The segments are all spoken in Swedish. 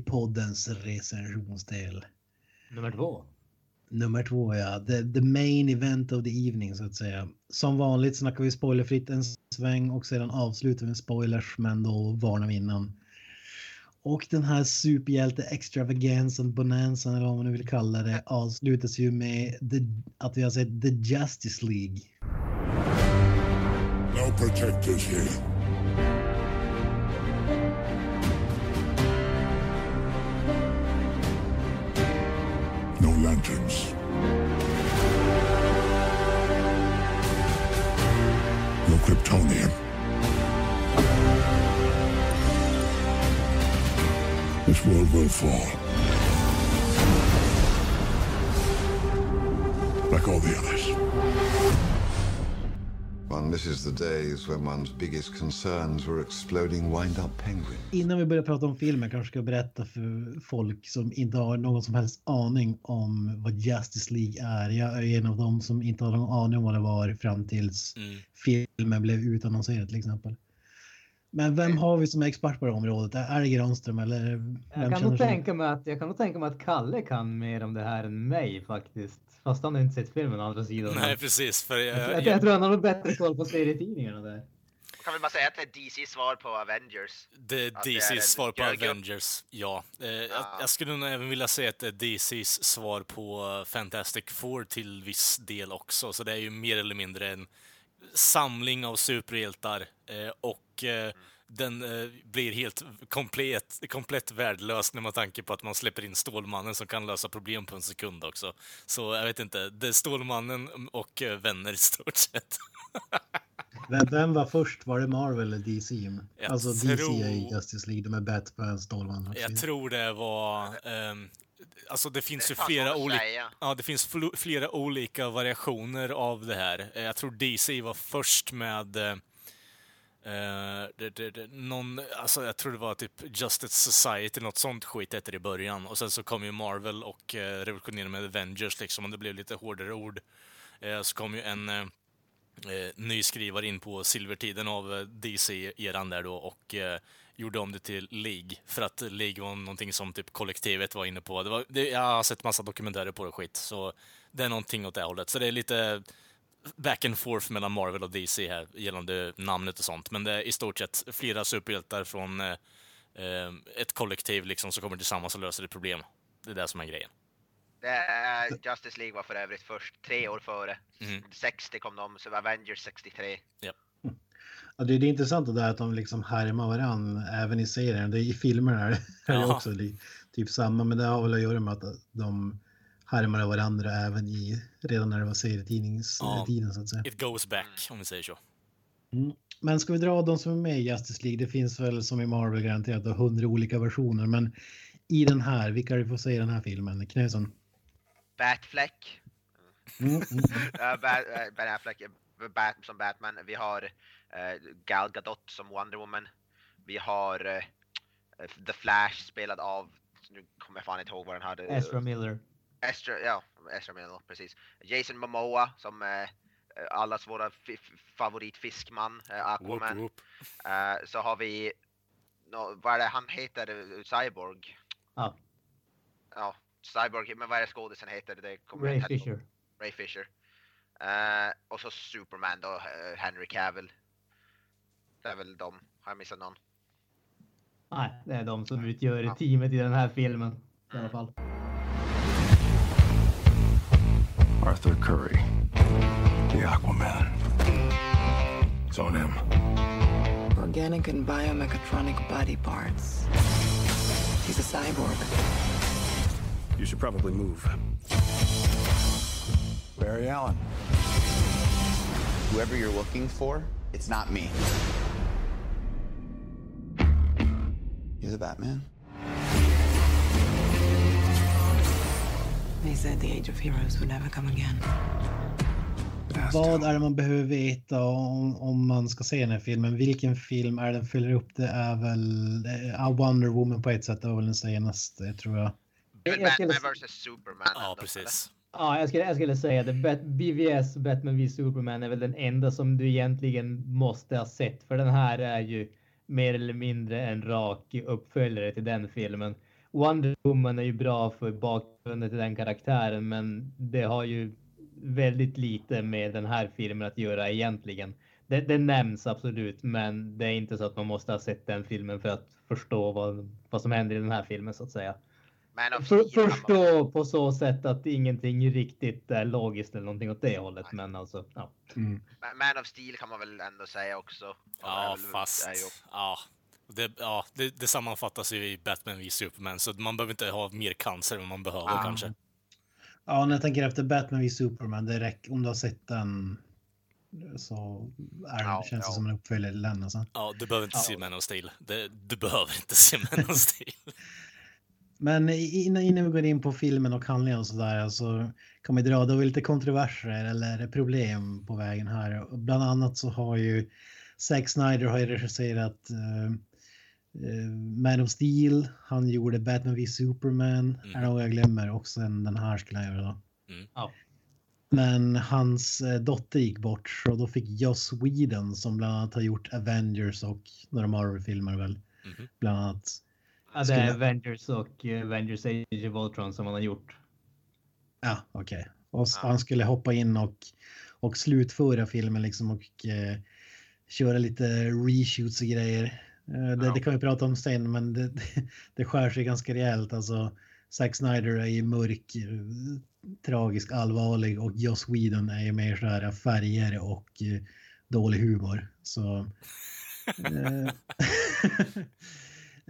Poddens recensionsdel. Nummer två. Nummer två, ja. The, the main event of the evening, så att säga. Som vanligt snackar vi spoilerfritt en sväng och sedan avslutar vi med spoilers, men då varnar vi innan. Och den här superhjälte extravagansen, bonanzan eller vad man nu vill kalla det, avslutas ju med the, att vi har sett The Justice League. No protectors here. Kryptonian. This world will fall. Like all the others. One misses the days when one's biggest concerns were exploding wind-up penguins. Innan vi börjar prata om filmen kanske ska berätta för folk som inte har någon som helst aning om vad Justice League är. Jag är en av dem som inte har någon aning om vad det var fram tills Mm. filmen blev utannonserad till exempel. Men vem har vi som är expert på det området? Är det Granström eller? Vem Jag kan, nog tänka mig att, jag kan nog tänka mig att Kalle kan mer om det här än mig faktiskt. Fast han har inte sett filmen å andra sidan. Nej, precis. För jag, jag, jag, jag tror han har bättre koll på serietidningarna där. Kan vi bara säga att det är DCs svar på Avengers? det är DCs svar på. Avengers, ja. Eh, jag, jag skulle nog även vilja säga att det är DCs svar på eh, Fantastic Four till viss del också. Så det är ju mer eller mindre en samling av superhjältar eh, och eh, den eh, blir helt komplett, komplett värdelös när man tanke på att man släpper in Stålmannen som kan lösa problem på en sekund också. Så jag vet inte, det är Stålmannen och eh, vänner i stort sett. Vem, vem var först? Var det Marvel eller DC? Jag alltså DC är tror- i Justice League. De är Batman, Stålman och så Jag tror det var... ehm, alltså det finns Det ju flera olika... Ja, det finns fl- flera olika variationer av det här. Eh, Jag tror DC var först med... Eh, det, det, det, någon, alltså jag tror det var typ Justice Society, något sånt skit hette det i början. Och sen så kom ju Marvel och eh, revolutionerade med Avengers liksom, och det blev lite hårdare ord. Eh, så kom ju en eh, eh ny skrivare in på silvertiden av eh, DC-eran där då och eh, gjorde om det till League. För att League var någonting som typ kollektivet var inne på. Det var, det, jag har sett massa dokumentärer på det skit, så det är någonting åt det hållet. Så det är lite back and forth mellan Marvel och DC här gällande namnet och sånt. Men det är i stort sett flera superhjältar från eh, eh, ett kollektiv liksom som kommer tillsammans och löser ett problem. Det är det som är grejen. Det är, Justice League var för övrigt först, tre år före. Mm. 60 kom de, så Avengers 63. Ja, det, det är intressant det där att de liksom härmar varann även i serien. Det är I filmerna är det är det Ja. också li, typ samma, men det har väl att göra med att de härmar varandra även i redan när det var Ja. serietidningstiden så att säga. It goes back, om vi säger så. Mm. Men ska vi dra de som är med i Justice League? Det finns väl som i Marvel garanterat hundra olika versioner, men i den här, vilka vi får se i den här filmen? Knösson? Batfleck. Mm, mm, mm. Uh, Bat, uh, ben Affleck uh, Bat, som Batman. Vi har uh, Gal Gadot som Wonder Woman. Vi har uh, The Flash spelad av, nu kommer jag fan inte ihåg vad den hade. Ezra Miller. Ezra, ja, Ezra Miller, precis. Jason Momoa som uh, allas våra fi- favoritfiskman, uh, Whoop, Aquaman. whoop. Uh, så har vi, no, vad är det han heter, uh, Cyborg? Ja. Ja, Cyborg, men vad är det skådisen heter? Det kommer Ray jag. Fisher. Ray Fisher. Eh, och så Superman då, eh, Henry Cavill. Det är väl de. Har jag missat någon? Nej, det är de som utgör Ja. teamet i den här filmen. I alla fall. Arthur Curry, the Aquaman. It's on him. Organic and biomechatronic body parts. He's a cyborg. You should probably move. Barry Allen. Whoever you're looking for, it's not me. You're the Batman? They said the age of heroes would never come again. Vad är det man behöver veta om, om man ska se den här filmen? Vilken film är den fyller upp? Det är väl uh, Wonder Woman på ett sätt. Det var väl den senaste tror jag. Skulle Batman s- vs Superman. Ja, ändå, precis. Ja, jag skulle, jag skulle säga det. Bat- BVS, Batman v Superman, är väl den enda som du egentligen måste ha sett. För den här är ju mer eller mindre en rak uppföljare till den filmen. Wonder Woman är ju bra för bakgrunden till den karaktären, men det har ju väldigt lite med den här filmen att göra egentligen. Det, det nämns absolut, men det är inte så att man måste ha sett den filmen för att förstå vad, vad som händer i den här filmen så att säga. Man of För, förstå på så sätt att ingenting riktigt är logiskt eller någonting åt det hållet. Men alltså, ja. Mm. Ma- Man of Steel kan man väl ändå säga också. Ja, fast... Ja. Det, ja, det, det sammanfattas ju i Batman v Superman, så man behöver inte ha mer cancer än man behöver Ja. kanske. Ja, när jag tänker efter Batman v Superman, det räcker, om du har sett den så är, Ja, känns det ja. som en uppföljare till den. Alltså. Ja, du behöver inte Ja. se Man of Steel. Det, du behöver inte se Man of Steel. Men innan, innan vi går in på filmen och handlingen och sådär så kan vi dra, det var lite kontroverser eller problem på vägen här. Bland annat så har ju Zack Snyder har ju regisserat eh, Man of Steel, han gjorde Batman v Superman, Mm. är det något jag glömmer och sen den här skulle han göra då. Mm. Ja. Men hans eh, dotter gick bort så då fick Joss Whedon som bland annat har gjort Avengers och några Marvel-filmer väl. Mhm. Bland annat. Ja, det Skulle- är Avengers och eh, Avengers Age of Ultron som man har gjort. Ja, okej. Och s- Ja. han skulle hoppa in och, och slutföra filmen liksom och eh, köra lite reshoots och grejer. Eh, det, Ja. det kan vi prata om sen, men det, det, skär sig ganska rejält. Alltså, Zack Snyder är ju mörk, eh, tragisk, allvarlig och Joss Whedon är ju mer så här färger och eh, dålig humor. Så... eh,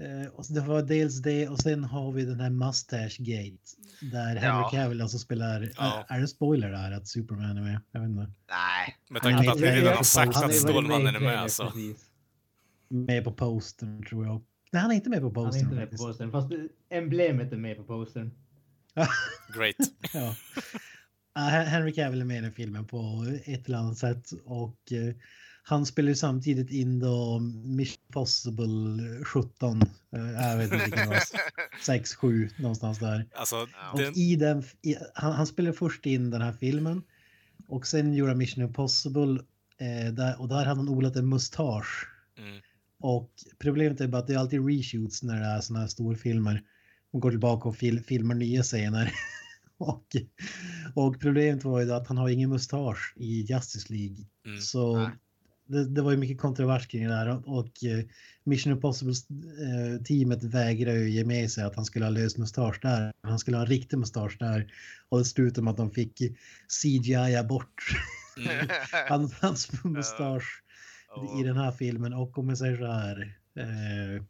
Eh, och så det var dels det och sen har vi den här Mustache Gate där Henry Ja. Cavill alltså spelar. Ja. Är, är det spoiler där att Superman är med? Jag vet inte. Nej. Med tanke på att vi redan har sagt att Stålmannen är med trailer, så. precis. Med på postern tror jag. Nej, han är inte med på Han är postern. inte med på postern, fast emblemet är med på postern. Great. Ja. Ja, Hen- Henry Cavill är med i den filmen på ett eller annat sätt och eh, han spelar ju samtidigt in då Mission Possible 17. Eh, jag vet inte vilken det var. 6, 7 någonstans där. Alltså. Och den, i den, i, han, han spelade först in den här filmen och sen gjorde han Mission Impossible eh, där, och där hade han odlat en mustasch. mm, Och problemet är bara att det är alltid reshoots när det är såna här storfilmer. De går tillbaka och fil, filmar nya scener. och, och problemet var ju då att han har ingen mustasch i Justice League. Mm. Så det, det var ju mycket kontrovers kring det där och, och eh, Mission Impossible-teamet vägrade ju ge med sig att han skulle ha lös mustasch där. Han skulle ha en riktig mustasch där. Och det slutade med att de fick CGI bort mm, han, hans mustasch Ja. i den här filmen. Och om jag säger så här, eh,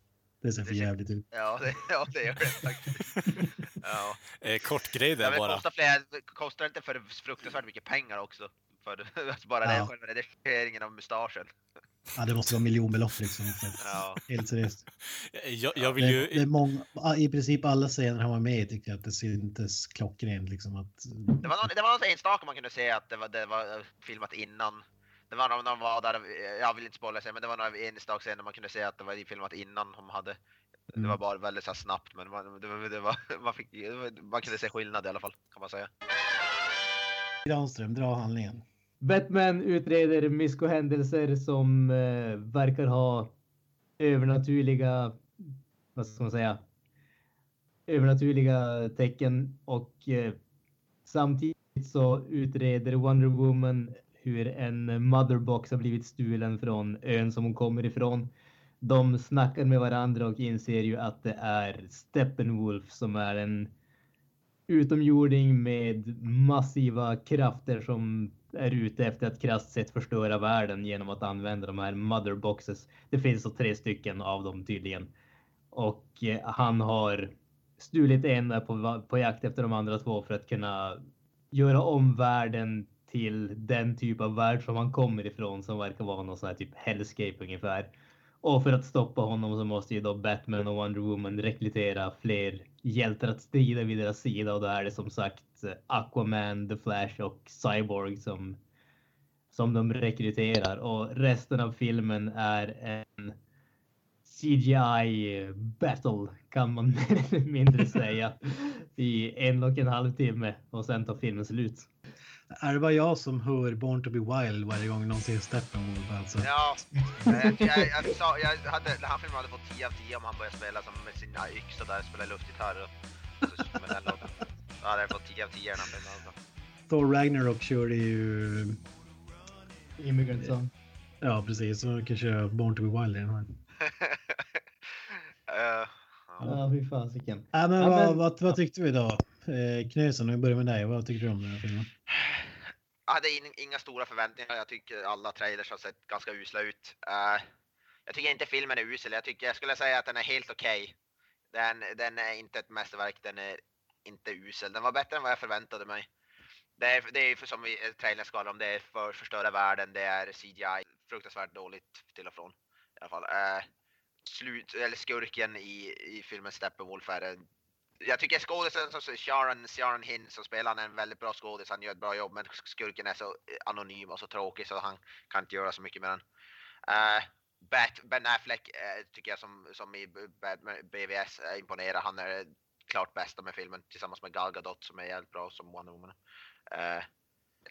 det ser för Det jävligt ut. Ja, det, ja, det gör det faktiskt. Ja. eh, kort grej Ja, där men bara. kostar, flera, kostar inte för fruktansvärt mycket pengar också? För alltså bara Ja. det själva redigeringen av mustaschen. Ja, det måste vara miljonbelopp liksom. Ja. Helt seriöst. Jag, jag vill Det, ju... det är många, I princip alla scener han var med i tyckte jag att det syntes klockrent. Liksom, att, Det var, någon, det var något enstaka man kunde se att det var, det var eh, filmat innan. Det var när de var där, jag vill inte spoila sig, men det var några enstaka scener man kunde se att det var filmat innan de hade. Det Mm. var bara väldigt så snabbt, men man, det var, det var, man, fick, man kunde se skillnad i alla fall, kan man säga. Granström, dra handlingen. Batman utreder mysko-händelser som eh, verkar ha övernaturliga, vad ska man säga, övernaturliga tecken och eh, samtidigt så utreder Wonder Woman hur en motherbox har blivit stulen från ön som hon kommer ifrån. De snackar med varandra och inser ju att det är Steppenwolf som är en utomjording med massiva krafter som är ute efter att krasst sett förstöra världen genom att använda de här motherboxes. Det finns så tre stycken av dem tydligen. Och eh, han har stulit en på, på jakt efter de andra två för att kunna göra om världen till den typ av värld som han kommer ifrån som verkar vara någon sån här typ hellscape ungefär. Och för att stoppa honom så måste ju då Batman och Wonder Woman rekrytera fler hjältar att strida vid deras sida och då är det som sagt eh, Aquaman, The Flash och Cyborg som, som de rekryterar och resten av filmen är en CGI eh, battle kan man mer eller mindre säga i en och en halv timme och sen tar filmen slut. Är det bara jag som hör Born to be wild varje gång någon säger Steppenwolf alltså? Ja, jag, jag, jag, sa, jag hade, den här filmen hade fått 10 av 10 om han började spela som med sina yxor där, spela luftgitarr och, och med den låten. Då hade jag fått 10 av 10 i den här filmen. Alltså. Thor Ragnarok körde ju... Immigrant Song. Ja, precis. Så kanske jag Born to be wild i den här. uh, Ja, fy fasiken. Ja, men, Ja, vad, men- vad, vad tyckte vi då? Eh, Knösen, om vi börjar med dig. Vad tyckte du om den här filmen? Jag hade in, inga stora förväntningar. Jag tycker alla trailers har sett ganska usla ut. Uh, jag tycker inte filmen är usel. Jag, tycker, jag skulle säga att den är helt okej. Den, den är inte ett mästerverk. Den är inte usel. Den var bättre än vad jag förväntade mig. Det är, det är för som vi, eh, trailern skvallrar om. Det är för förstöra världen. Det är CGI. Fruktansvärt dåligt till och från. I alla fall. Uh, slut, eller skurken i, i filmen Steppenwolf är en jag tycker skådisen som Sharon, Sharon Hinn som spelar han är en väldigt bra skådis. Han gör ett bra jobb men skurken är så eh, anonym och så tråkig så han kan inte göra så mycket med den. Uh, Bat, ben Affleck uh, tycker jag som, som i Batman, BVS uh, imponerar. Han är klart bästa med filmen tillsammans med Gal Gadot som är jävligt bra som Wonder Woman. Uh,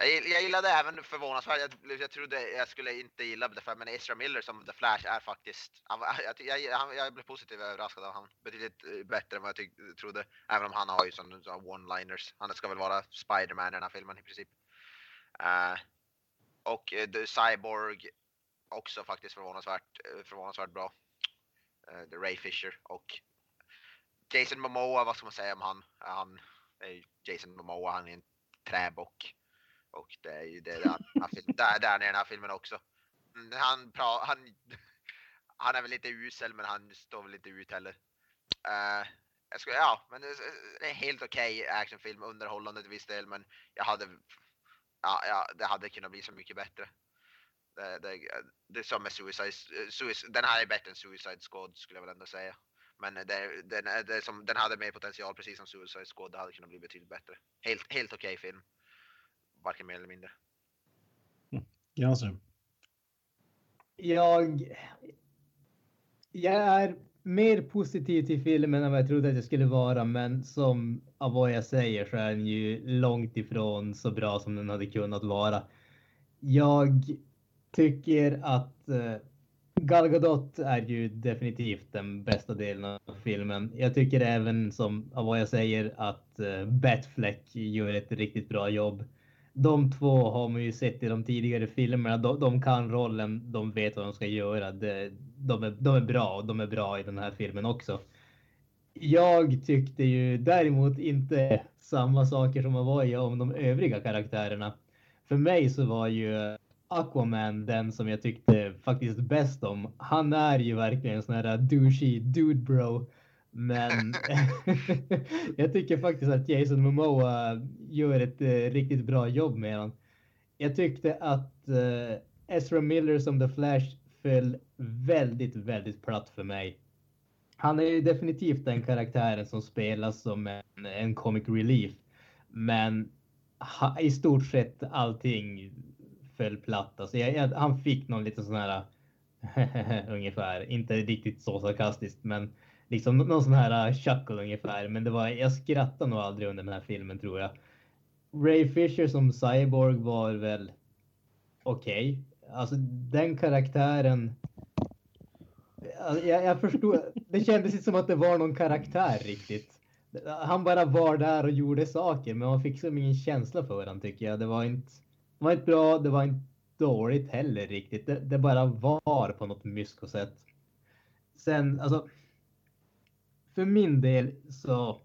jag, jag gillade även förvånansvärt, jag, jag trodde jag skulle inte gilla det för men Ezra Miller som The Flash är faktiskt, han, jag, jag, jag blev positivt överraskad av honom. Betydligt eh, bättre än vad jag tyck, trodde. Även om han har ju sådana så one-liners. Han ska väl vara Spider-Man i den här filmen i princip. Uh, och uh, The Cyborg också faktiskt förvånansvärt, förvånansvärt bra. Uh, the Ray Fisher och Jason Momoa, vad ska man säga om han? Han är Jason Momoa, han är en träbock. Och det är ju det där, den här film- där, där i den här filmen också. Mm, han, pra, han, han är väl lite usel men han står väl inte ut heller. Uh, jag ska, ja, men det är- det är en helt okej actionfilm, underhållande till viss del men jag hade, ja, ja, det hade kunnat bli så mycket bättre. Det, det, det är som med Suicide, Suicide, den här är bättre än Suicide Squad skulle jag väl ändå säga. Men det, den, det är som, den hade mer potential precis som Suicide Squad, det hade kunnat bli betydligt bättre. Helt, helt okej film. Varken mer eller mindre. Granström? Jag... Jag är mer positiv till filmen än vad jag trodde att jag skulle vara, men som av vad jag säger så är den ju långt ifrån så bra som den hade kunnat vara. Jag tycker att eh, Gal Gadot är ju definitivt den bästa delen av filmen. Jag tycker även som av vad jag säger att eh, Batfleck gör ett riktigt bra jobb. De två har man ju sett i de tidigare filmerna. De, de kan rollen, de vet vad de ska göra. De, de, är, de är bra och de är bra i den här filmen också. Jag tyckte ju däremot inte samma saker som var i om de övriga karaktärerna. För mig så var ju Aquaman den som jag tyckte faktiskt bäst om. Han är ju verkligen en sån här douchey dude bro. Men jag tycker faktiskt att Jason Momoa gör ett eh, riktigt bra jobb med honom. Jag tyckte att eh, Ezra Miller som The Flash föll väldigt, väldigt platt för mig. Han är ju definitivt den karaktären som spelas som en, en comic relief. Men ha, i stort sett allting föll platt. Alltså jag, jag, han fick någon liten sån här ungefär, inte riktigt så sarkastiskt, men liksom någon sån här äh, chuckle ungefär. Men det var, jag skrattade nog aldrig under den här filmen tror jag. Ray Fisher som Cyborg var väl okej. Alltså den karaktären. Alltså, jag, jag förstod. Det kändes inte som att det var någon karaktär riktigt. Han bara var där och gjorde saker, men man fick som ingen känsla för honom tycker jag. Det var inte, det var inte bra, det var inte dåligt heller riktigt. Det, det bara var på något mysko-sätt. Sen, alltså. För min del så.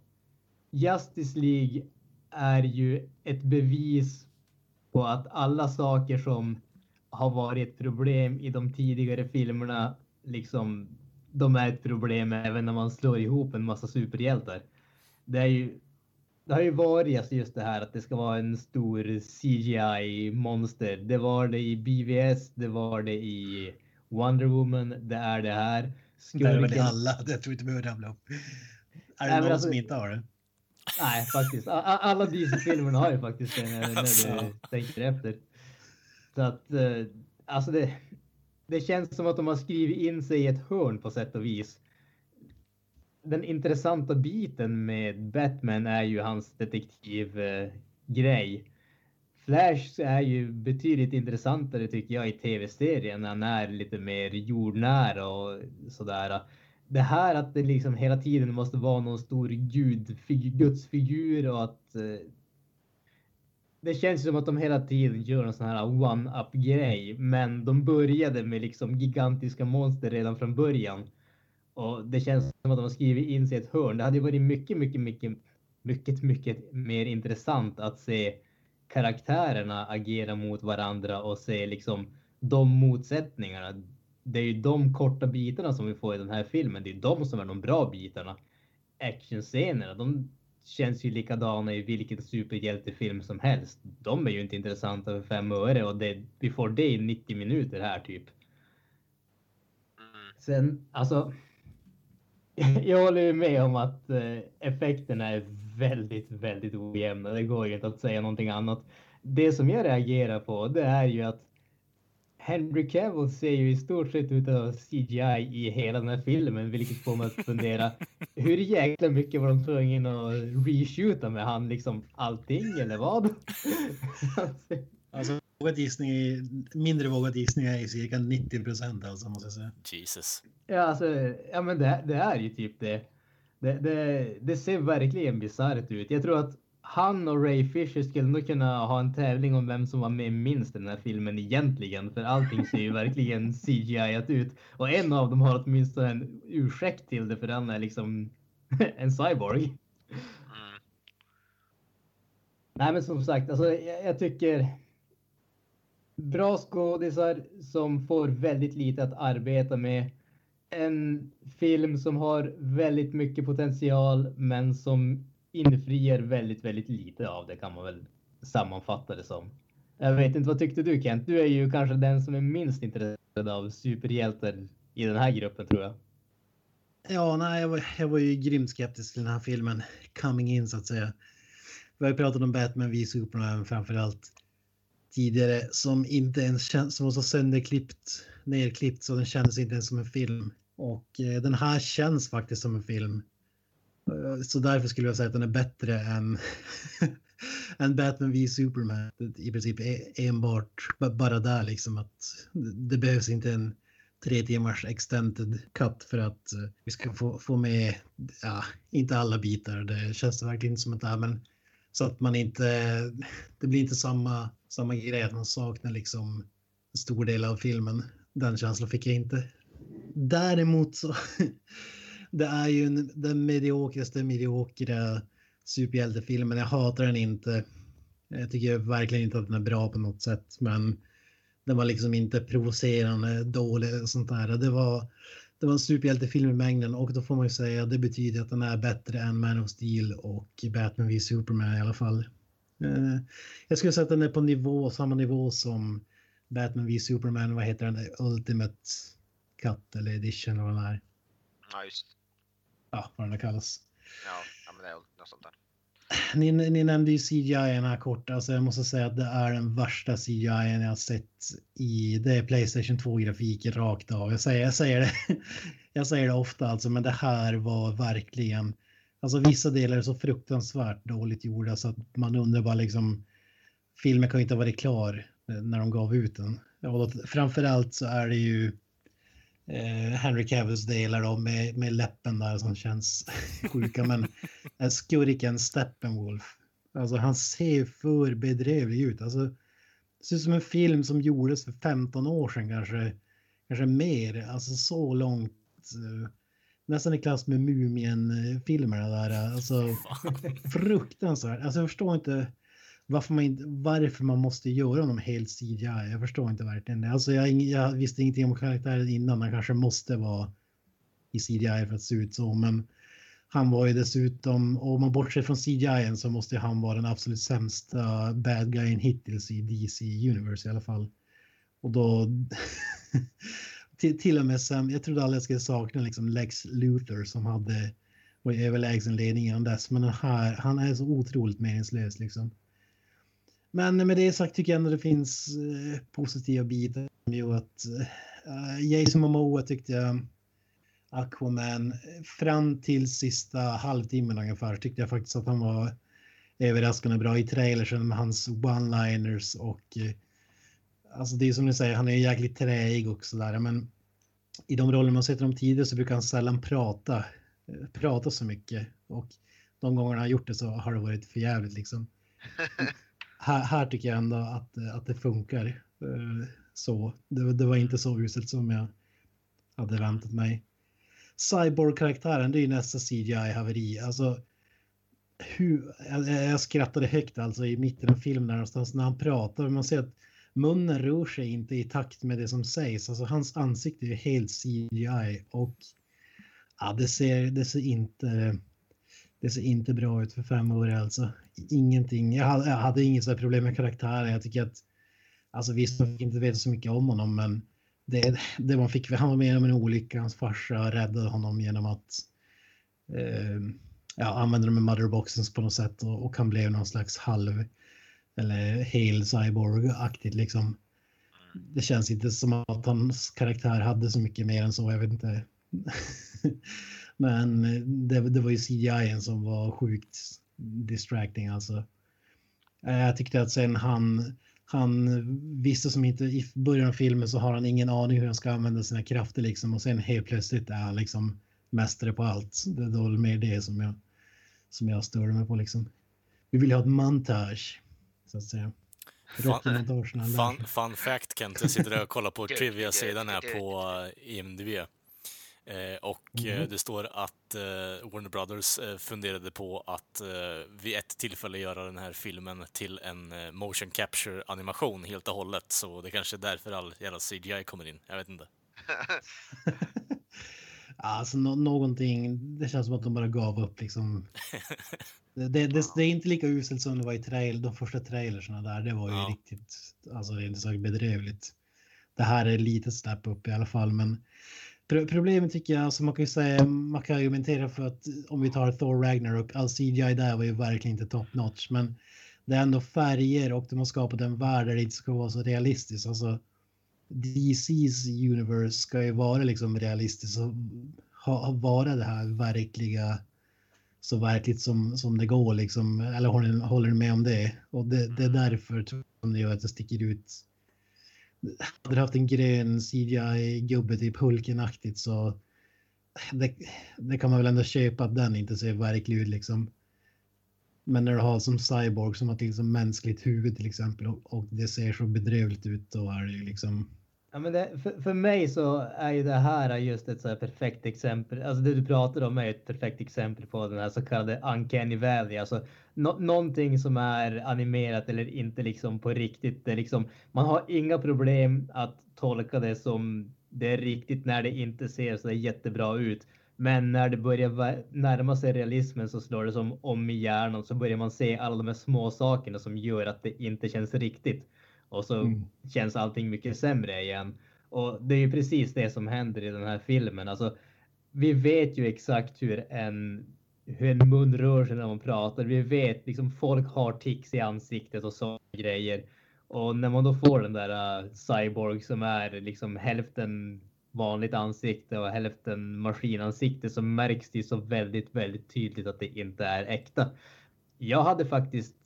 Justice League är ju ett bevis på att alla saker som har varit ett problem i de tidigare filmerna, liksom, de är ett problem även när man slår ihop en massa superhjältar. Det är ju, det har ju varit alltså just det här att det ska vara en stor CGI monster. Det var det i BVS, det var det i Wonder Woman, det är det här. Är väl alla. Jag tror inte vi behöver rabbla upp. Är det någon alltså- som inte har det? Nej, faktiskt. Alla DC-filmerna har ju faktiskt det när, när Alltså. du tänker efter. Så att, eh, alltså det, det känns som att de har skrivit in sig i ett hörn på sätt och vis. Den intressanta biten med Batman är ju hans detektivgrej. Flash är ju betydligt intressantare tycker jag i tv-serien när han är lite mer jordnära och sådär. Det här att det liksom hela tiden måste vara någon stor gudfig- gudsfigur och att eh, det känns som att de hela tiden gör en sån här one-up grej, men de började med liksom gigantiska monster redan från början. Och det känns som att de har skrivit in sig i ett hörn. Det hade ju varit mycket, mycket, mycket, mycket, mycket mer intressant att se karaktärerna agera mot varandra och se liksom de motsättningarna. Det är ju de korta bitarna som vi får i den här filmen. Det är de som är de bra bitarna. Actionscenerna, de känns ju likadana i vilken superhjältefilm som helst. De är ju inte intressanta för fem öre och det, vi får det i 90 minuter här typ. Mm. Sen, alltså. Jag håller ju med om att eh, effekterna är väldigt, väldigt ojämna. Det går inte att säga någonting annat. Det som jag reagerar på, det är ju att Henry Cavill ser ju i stort sett ut av CGI i hela den här filmen, vilket får mig att fundera. Hur jäkla mycket var de tvungna att reshoota med han liksom allting eller vad? Alltså, vågad gissning mindre vågad gissning är cirka 90 procent alltså måste jag säga. Jesus. Ja, alltså, ja men det, det är ju typ det. Det, det, det ser verkligen bisarrt ut. Jag tror att han och Ray Fisher skulle nog kunna ha en tävling om vem som var med minst i den här filmen egentligen. För allting ser ju verkligen CGI-at ut. Och en av dem har åtminstone en ursäkt till det för han är liksom en cyborg. Mm. Nej men som sagt, alltså, jag, jag tycker bra skådisar som får väldigt lite att arbeta med. En film som har väldigt mycket potential men som infriar väldigt, väldigt lite av det kan man väl sammanfatta det som. Jag vet inte, vad tyckte du Kent? Du är ju kanske den som är minst intresserad av superhjältar i den här gruppen tror jag. Ja, nej, jag var, jag var ju grymt skeptisk till den här filmen. Coming in så att säga. Vi har ju pratat om Batman v Superman framför allt tidigare som inte ens känns som var så sönderklippt, nerklippt så den kändes inte ens som en film. Och eh, den här känns faktiskt som en film. Eh, så därför skulle jag säga att den är bättre än, än Batman v Superman. I princip e-, enbart bara där liksom att det behövs inte en tre timmars extended cut för att eh, vi ska få, få med, ja, inte alla bitar. Det känns verkligen inte som att det är, men så att man inte, det blir inte samma, samma grej att man saknar liksom en stor del av filmen. Den känslan fick jag inte. Däremot så, det är ju en, den mediokraste mediokra superhjältefilmen. Jag hatar den inte. Jag tycker verkligen inte att den är bra på något sätt, men den var liksom inte provocerande, dålig och sånt där. Det var, det var en superhjältefilm i mängden och då får man ju säga att det betyder att den är bättre än Man of Steel och Batman v Superman i alla fall. Eh, jag skulle säga att den är på nivå, samma nivå som Batman v Superman, vad heter den, Ultimate Cut eller Edition eller vad den är. Ja, just Ja, vad den kallas. Ja, ja men det är något sånt där. Ni, ni nämnde ju CGI här kort. Alltså jag måste säga att det är den värsta CGI jag har sett i det är Playstation 2-grafik rakt av. Jag säger, jag, säger det, jag säger det ofta alltså, men det här var verkligen... Alltså vissa delar är så fruktansvärt dåligt gjorda så att man undrar bara liksom... Filmen kan ju inte ha varit klar när de gav ut den. Och framförallt så är det ju eh, Henry Cavills delar då med, med läppen där som känns sjuka. Men eh, skurken Steppenwolf, alltså han ser för bedrövlig ut. Alltså, det ser ut som en film som gjordes för 15 år sedan kanske. Kanske mer, alltså så långt. eh, Nästan i klass med Mumien-filmerna där. Alltså fruktansvärt. Alltså jag förstår inte varför man, varför man måste göra honom helt CGI. Jag förstår inte verkligen det. Alltså jag, jag visste ingenting om karaktären innan. Han kanske måste vara i CGI för att se ut så. Men han var ju dessutom, om man bortser från CGI så måste han vara den absolut sämsta bad guyen hittills i DC Universe i alla fall. Och då, till, till och med sen, jag trodde aldrig jag skulle sakna liksom Lex Luthor som hade var överlägsen ledning innan dess. Men den här, han är så otroligt meningslös liksom. Men med det sagt tycker jag ändå det finns eh, positiva bitar. Att eh, Jason Momoa tyckte jag Aquaman fram till sista halvtimmen ungefär tyckte jag faktiskt att han var överraskande bra i trailersen med hans one-liners och eh, alltså det är som ni säger, han är jäkligt träig och sådär, men i de roller man sett honom tidigare så brukar han sällan prata, prata så mycket och de gångerna han gjort det så har det varit för jävligt liksom. här, här tycker jag ändå att, att det funkar eh, så. Det, det var inte så uselt som jag hade väntat mig. Cyborg-karaktären, det är ju nästa CGI-haveri. Alltså, hur, jag, jag skrattade högt alltså i mitten av filmen där någonstans när han pratar. Man ser att munnen rör sig inte i takt med det som sägs. Alltså hans ansikte är helt CGI och ja, det ser, det ser inte det ser inte bra ut för fem år alltså. Ingenting. Jag hade, jag hade inget problem med karaktären. Jag tycker att alltså visst, man fick inte veta så mycket om honom, men det, det man fick, han var med om en olycka, hans farsa räddade honom genom att eh, ja, använda de motherboxens på något sätt och, och han blev någon slags halv eller hel cyborg-aktigt liksom. Det känns inte som att hans karaktär hade så mycket mer än så, jag vet inte. Men det, det var ju CGI som var sjukt distracting alltså. Jag tyckte att sen han, han visste som inte i början av filmen så har han ingen aning hur han ska använda sina krafter liksom och sen helt plötsligt är han liksom mästare på allt. Det var mer det som jag, som jag störde mig på liksom. Vi vill ha ett montage så att säga. Fun, fun, fun fact Kent, jag sitter och kollar på trivia-sidan här på IMDB. Eh, och eh, mm. det står att eh, Warner Brothers funderade på att eh, vid ett tillfälle göra den här filmen till en eh, motion capture animation helt och hållet. Så det kanske är därför all jävla CGI kommer in. Jag vet inte. alltså no någonting, det känns som att de bara gav upp liksom. det, det, det, det, är inte lika uselt som det var i trail, de första trailersna där. Det var ju ja. riktigt, alltså det är inte så bedrövligt. Det här är lite step upp i alla fall, men Problemet tycker jag, alltså man kan ju säga, man kan argumentera för att om vi tar Thor Ragnarok, all CGI där var ju verkligen inte top notch, men det är ändå färger och de har skapat en värld där det inte ska vara så realistiskt. Alltså DC's universe ska ju vara liksom realistiskt och ha, vara det här verkliga så verkligt som, som det går liksom. Eller håller, håller med om det? Och det, det är därför som det gör att det sticker ut hade du haft en grön CGI-gubbe, typ Hulken-aktigt, så det, det, kan man väl ändå köpa att den inte ser verklig ut liksom. Men när du har som Cyborg som har till som mänskligt huvud till exempel och, och det ser så bedrövligt ut, då är det ju liksom Ja, men det, för, för mig så är ju det här just ett så här perfekt exempel. Alltså det du pratar om är ett perfekt exempel på den här så kallade uncanny valley. Alltså no, någonting som är animerat eller inte liksom på riktigt. Det liksom, man har inga problem att tolka det som det är riktigt när det inte ser så jättebra ut. Men när det börjar närma sig realismen så slår det som om i hjärnan så börjar man se alla de här små sakerna som gör att det inte känns riktigt och så mm. känns allting mycket sämre igen. Och det är ju precis det som händer i den här filmen. Alltså, vi vet ju exakt hur en, hur en mun rör sig när man pratar. Vi vet liksom folk har tics i ansiktet och så grejer. Och när man då får den där uh, cyborg som är liksom hälften vanligt ansikte och hälften maskinansikte så märks det så väldigt, väldigt tydligt att det inte är äkta. Jag hade faktiskt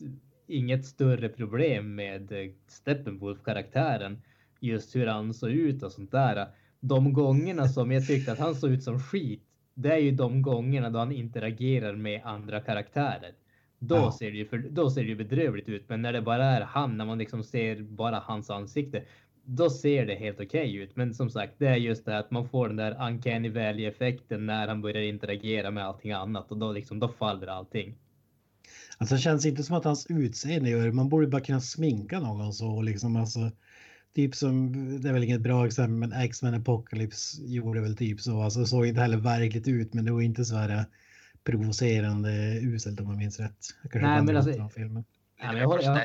inget större problem med eh, Steppenwolf-karaktären. Just hur han såg ut och sånt där. De gångerna som jag tyckte att han såg ut som skit, det är ju de gångerna då han interagerar med andra karaktärer. Då, ja. ser det ju för, då ser det ju bedrövligt ut. Men när det bara är han, när man liksom ser bara hans ansikte, då ser det helt okej okay ut. Men som sagt, det är just det att man får den där uncanny valley effekten när han börjar interagera med allting annat och då liksom, då faller allting. Alltså det känns inte som att hans utseende gör det. Man borde bara kunna sminka någon så liksom alltså. Typ som, det är väl inget bra exempel, men X-Men Apocalypse gjorde väl typ så. Alltså det såg inte heller verkligt ut, men det var inte så här provocerande uselt om man minns rätt. Jag Nej, men alltså. Filmen. Ja, men jag, jag,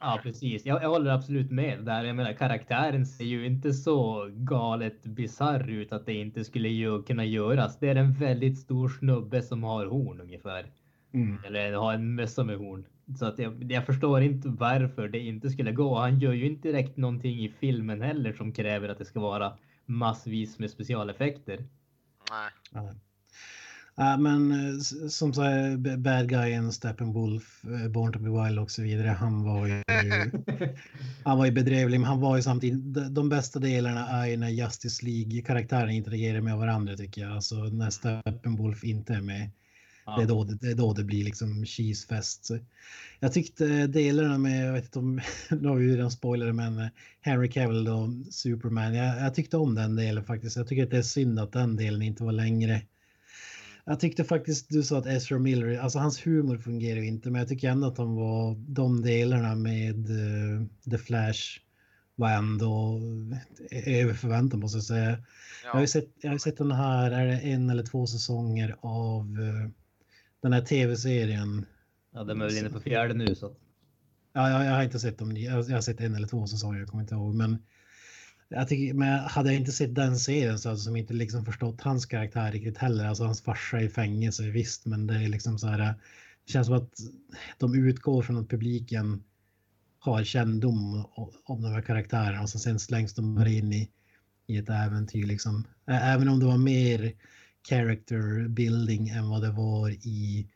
Ja, precis. Jag, jag håller absolut med där. Jag menar, karaktären ser ju inte så galet bisarr ut att det inte skulle ju kunna göras. Det är en väldigt stor snubbe som har horn ungefär. Mm. Eller har en mössa med horn. Så att jag, jag förstår inte varför det inte skulle gå. Han gör ju inte direkt någonting i filmen heller som kräver att det ska vara massvis med specialeffekter. Nej. Ja. Ja, men eh, som så här, b- bad guyen, Steppenwolf, eh, Born to be Wild och så vidare. Han var ju, han var ju bedrövlig, men han var ju samtidigt. de- De bästa delarna är ju när Justice League-karaktärerna interagerar med varandra tycker jag. Alltså när Steppenwolf inte är med. Det, är då, det, det är då det blir liksom cheesefest. Så Jag tyckte delarna med, jag vet inte om, nu har vi ju redan spoilade, men eh, Henry Cavill och Superman. Jag, jag tyckte om den delen faktiskt. Jag tycker att det är synd att den delen inte var längre. Jag tyckte faktiskt, du sa att Ezra Miller, alltså hans humor fungerar ju inte, men jag tycker ändå att de var de delarna med eh, The Flash var ändå över förväntan måste jag säga. Jag har ju sett, jag har sett den här, är det en eller två säsonger av eh, den här tv-serien. Ja, de är väl inne på fjärde nu så. Ja, jag, jag har inte sett dem. Jag, jag har sett en eller två säsonger, jag kommer inte ihåg. Men, jag tycker, men hade jag inte sett den serien så hade jag som inte liksom förstått hans karaktär riktigt heller. Alltså hans farsa i fängelse, visst, men det är liksom så här. Det känns som att de utgår från att publiken har kännedom om de här karaktärerna och sen slängs de bara in i, i ett äventyr liksom. Även om det var mer character building än vad det var i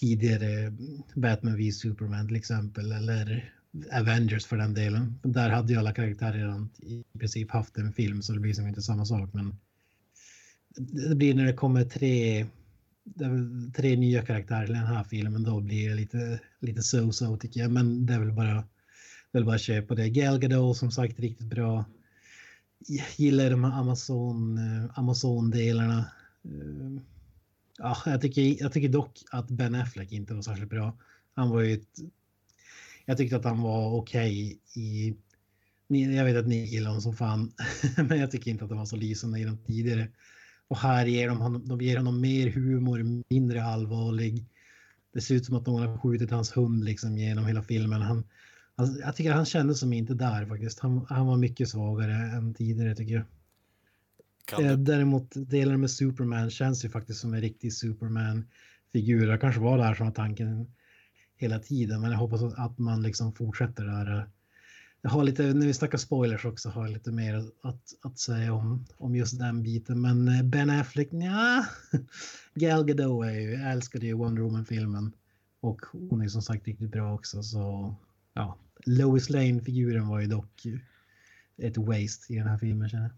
tidigare Batman v Superman till exempel eller Avengers för den delen. Där hade ju alla karaktärer redan i princip haft en film så det blir som inte samma sak men det blir när det kommer tre det tre nya karaktärer i den här filmen då blir det lite lite so-so tycker jag men det är väl bara det är väl bara att köpa det. Gal Gadot som sagt riktigt bra. Jag gillar de här Amazon, eh, Amazon-delarna. Eh, ja, jag tycker, jag tycker dock att Ben Affleck inte var särskilt bra. Han var ju ett, Jag tyckte att han var okej i... Jag vet att ni gillar honom som fan, men jag tycker inte att han var så lysande i de tidigare. Och här ger de, honom, de ger honom mer humor, mindre allvarlig. Det ser ut som att någon har skjutit hans hund liksom genom hela filmen. Han, han, jag tycker han kändes som inte där faktiskt. Han, han var mycket svagare än tidigare tycker jag. Eh, Däremot delen med Superman känns ju faktiskt som en riktig Superman-figur. Det kanske var det här som var tanken hela tiden, men jag hoppas att- man liksom fortsätter där. Jag har lite, när vi snackar spoilers också, har jag lite mer att, att säga om, om just den biten. Men eh, Ben Affleck, ja. Gal Gadot är ju, jag älskade ju Wonder Woman-filmen. Och hon är som sagt riktigt bra också, så ja. Lois Lane-figuren var ju dock ett waste i den här filmen känner jag.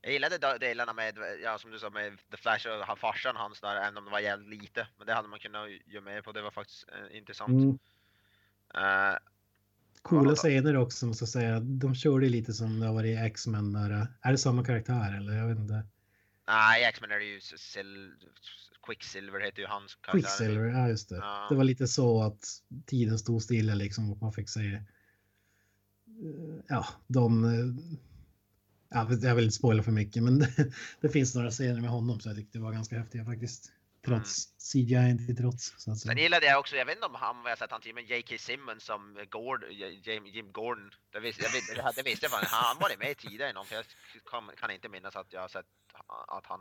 Jag gillade de- delarna med, ja som du sa, med The Flash och han- farsan hans där, även om det var jävligt lite. Men det hade man kunnat göra mer på, det var faktiskt eh, intressant. Mm. Eh, Coola scener också måste jag säga. De körde lite som det har varit i X-Men. Är det samma karaktär eller? Jag vet inte. Nej, X-Men är det ju Sil Quicksilver heter ju hans karaktär. Quicksilver, ja just det. Ja. Det var lite så att tiden stod stilla liksom och man fick se. eh, Ja, de. eh, Ja, jag vill inte spoila för mycket, men det, det finns några scener med honom så jag tyckte det var ganska häftiga faktiskt. Trots CGI inte trots. Så att Sen säga. gillade jag också, jag vet inte om han, vad jag sett han till, men J.K. Simmons som Gord, Jim, Jim Gordon. Det visste jag, vet- det visste jag fan, han var med tidigare i någon, för jag kan, kan inte minnas att jag har sett att han...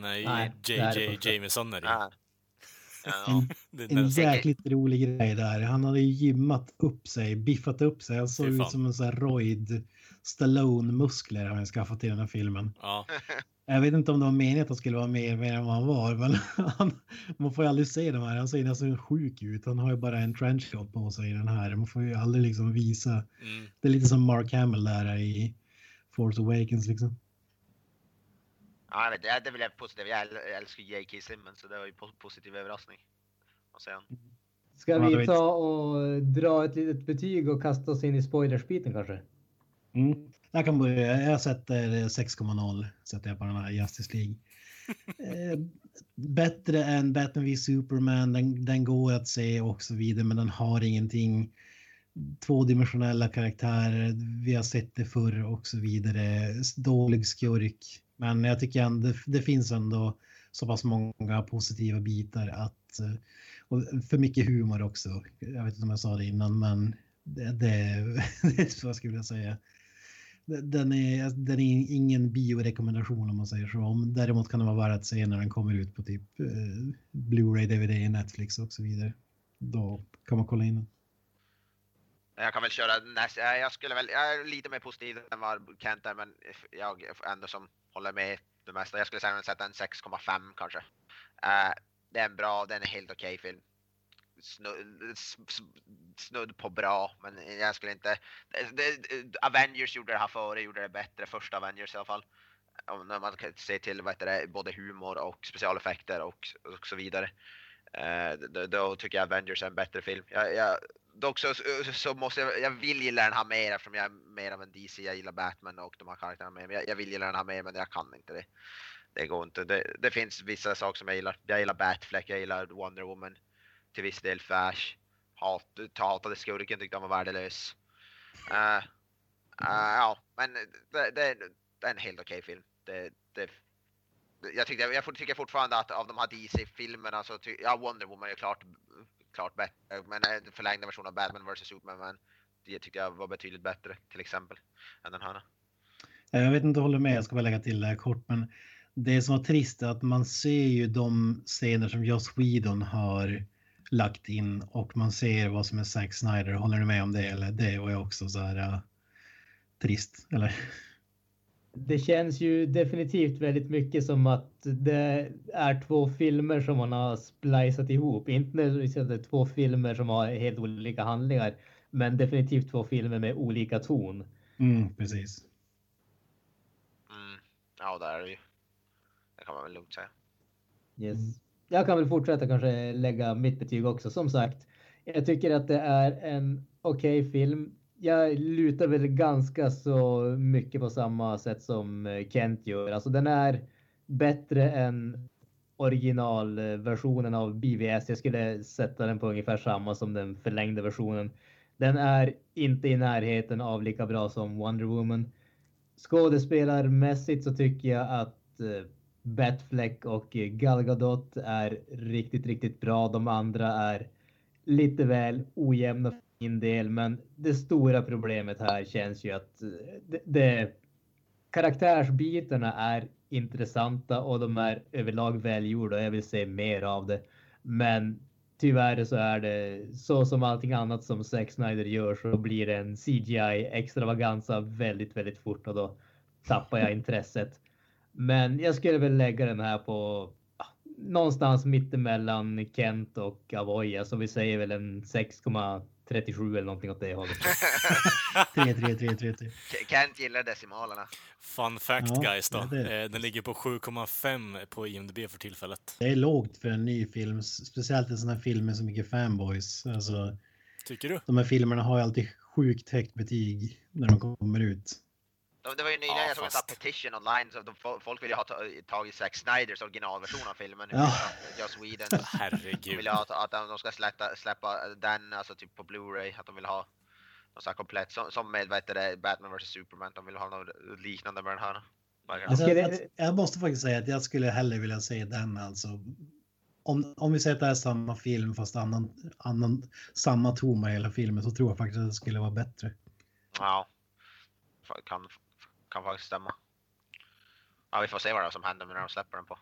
nej, JJ. Jameson är det. Ja. Ja. En, jäkligt rolig grej där. Han hade ju gymmat upp sig, biffat upp sig. Han såg ut som en sån här roid. Stallone-muskler har han skaffat i den här filmen. Ja, Jag vet inte om det var meningen att han skulle vara mer, mer än vad han var, men han, man får ju aldrig se de här. Han ser nästan sjuk ut. Han har ju bara en trenchcoat på sig i den här. Man får ju aldrig liksom visa. mm. Det är lite som Mark Hamill där i Force Awakens liksom. Ja, jag vet, det, det vill jag positivt. Jag äl- jag älskar J.K. Simmons, så det var ju po- positiv överraskning. Och sen, Ska vi ta och dra ett litet betyg och kasta oss in i spoilersbiten kanske? Mm. Jag kan börja. Jag sätter 6,0 sätter jag på den här Justice League. Eh, bättre än Batman v Superman. Den, den går att se och så vidare, men den har ingenting. Tvådimensionella karaktärer. Vi har sett det förr och så vidare. Dålig skurk. Men jag tycker ändå det, det finns ändå så pass många positiva bitar att och för mycket humor också. Jag vet inte om jag sa det innan, men det, det, det är så jag skulle vilja säga. Den är, den är ingen biorekommendation om man säger så. Om, däremot kan det vara värt att se när den kommer ut på typ eh, Blu-ray, DVD, Netflix och så vidare. Då kan man kolla in den. Jag kan väl köra nästa, eh, jag skulle väl, jag är lite mer positiv än vad Kent är men jag ändå som håller med det mesta. Jag skulle säga att sätta en 6,5 kanske. Eh, det är en bra, den är helt okej film. Snudd, snudd på bra, men jag skulle inte... Det, det, Avengers gjorde det här före, gjorde det bättre, första Avengers i alla fall. När man kan se till vad heter det, både humor och specialeffekter och, och så vidare. Eh, då, då tycker jag Avengers är en bättre film. Jag, jag, dock så, så måste jag, jag vill gilla den här mer eftersom jag är mer av en DC. Jag gillar Batman och de här karaktärerna mer. Men jag, jag vill gilla den här mer men jag kan inte det. Det går inte. Det, det finns vissa saker som jag gillar. Jag gillar Batfleck, jag gillar Wonder Woman. Till viss del Flash. Hat, hatade skurken tyckte han var värdelös. Uh, uh, ja, men det, det, det är en helt okej film. Det, det, jag, tyckte, jag tycker fortfarande att av de här DC-filmerna så ty, ja, Wonder Woman är klart, klart bättre. Men den förlängda versionen av Batman vs Superman men det tyckte jag var betydligt bättre till exempel. Än den här. Jag vet inte, håller med, jag ska bara lägga till det här kort, men det som var trist är att man ser ju de scener som Joss Whedon har lagt in och man ser vad som är Zack Snyder. Håller ni med om det? Eller det var ju också så här uh, trist, eller? Det känns ju definitivt väldigt mycket som att det är två filmer som man har splicat ihop. Inte nödvändigtvis är två filmer som har helt olika handlingar, men definitivt två filmer med olika ton. Mm, precis. Mm. Ja, där är det ju. Det kan man väl lugnt säga. Yes. Mm. Jag kan väl fortsätta kanske lägga mitt betyg också. Som sagt, jag tycker att det är en okej film. Jag lutar väl ganska så mycket på samma sätt som eh, Kent gör. Alltså den är bättre än originalversionen av BVS. Jag skulle sätta den på ungefär samma som den förlängda versionen. Den är inte i närheten av lika bra som Wonder Woman. Skådespelarmässigt så tycker jag att eh, Batfleck och eh, Gal Gadot är riktigt, riktigt bra. De andra är lite väl ojämna för min del, men det stora problemet här känns ju att eh, det, det karaktärsbitarna är intressanta och de är överlag välgjorda och jag vill se mer av det. Men tyvärr så är det så som allting annat som Zack Snyder gör så blir det en CGI extravaganza väldigt, väldigt fort och då tappar jag intresset. Men jag skulle väl lägga den här på någonstans mittemellan Kent och Avoya så vi säger väl en 6,37 eller någonting åt det hållet. 3, 3, 3, 3, 3. Ke- Kent gillar decimalerna. Fun fact Ja, guys då. det är det. Eh, Den ligger på 7,5 på IMDB för tillfället. Det är lågt för en ny film, speciellt en sån här film med så mycket fanboys. Alltså, Tycker du? de här filmerna har ju alltid sjukt högt betyg när de kommer ut. De- Det var ju nyligen Ja, jag såg en fast- petition online så de, fo- folk vill ju ha ta- tagit Zack Snyders originalversion av filmen. Ja. Joss Whedon. De Herregud. vill ha att de ska släppa, släppa den alltså typ på Blu-ray. Att de vill ha något sånt komplett. Som, som med vad heter det, Batman vs Superman. De vill ha något liknande med den här. Det. Alltså, Skulle- jag, jag måste faktiskt säga att jag skulle hellre vilja se den alltså. Om, om vi säger att det är samma film fast annan, annan, samma ton med hela filmen så tror jag faktiskt att det skulle vara bättre. Ja. Kan, kan faktiskt stämma. Ja, vi får se vad det är som händer när de släpper den på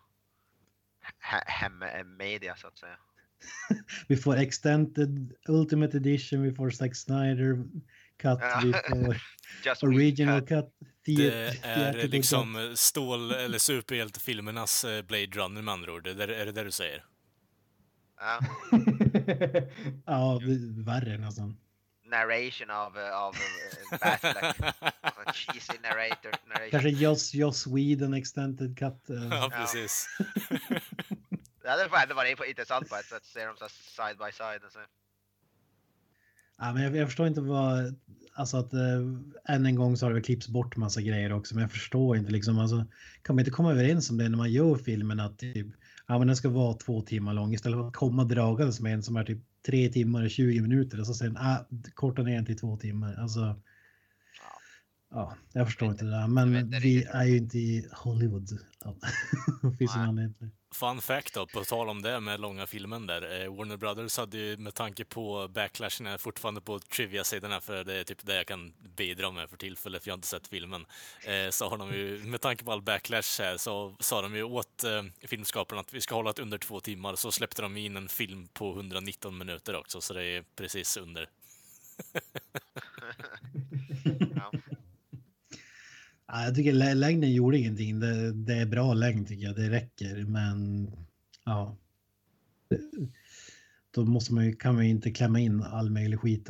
he- hem-media så att säga. Vi får Extended Ultimate Edition, vi får Zack Snyder Cut, vi får Original Cut. Det är liksom stål eller superhjältefilmernas eh, Blade Runner med andra ord. Det är, är det det du säger? Ja. Ja, värre nästan. Narration av, eh, av eh, Batfleck. En cheesy narrator. Narration. Kanske Joss, Joss Whedon Extended Cut. eh. Ja, precis. Det hade fan varit intressant på ett sätt. Se dem så side by side. Och så. Ja, men jag, jag förstår inte vad, alltså att eh, än en gång så har det klippts bort massa grejer också, men jag förstår inte liksom, alltså kan man inte komma överens om det när man gör filmen att typ, ja men den ska vara två timmar lång istället för att komma dragandes med en som är typ tre timmar och 20 minuter och så sen, ah, korta ner den till två timmar, alltså. Ja, jag förstår inte det där, men vi är ju inte i Hollywood. Ja. Finns en anledning. Fun fact då, på tal om det med långa filmen där. Eh, Warner Brothers hade ju med tanke på backlashen, är fortfarande på trivia-sidan här, för det är typ det jag kan bidra med för tillfället, för jag har inte sett filmen. Eh, så har de ju, med tanke på all backlash här, så sa de ju åt eh, filmskaparna att vi ska hålla det under två timmar, så släppte de in en film på 119 minuter också, så det är precis under. Ja. Jag tycker lä- längden gjorde ingenting. Det, det är bra längd tycker jag. Det räcker. Men ja. Då måste man ju, kan man ju inte klämma in all möjlig skit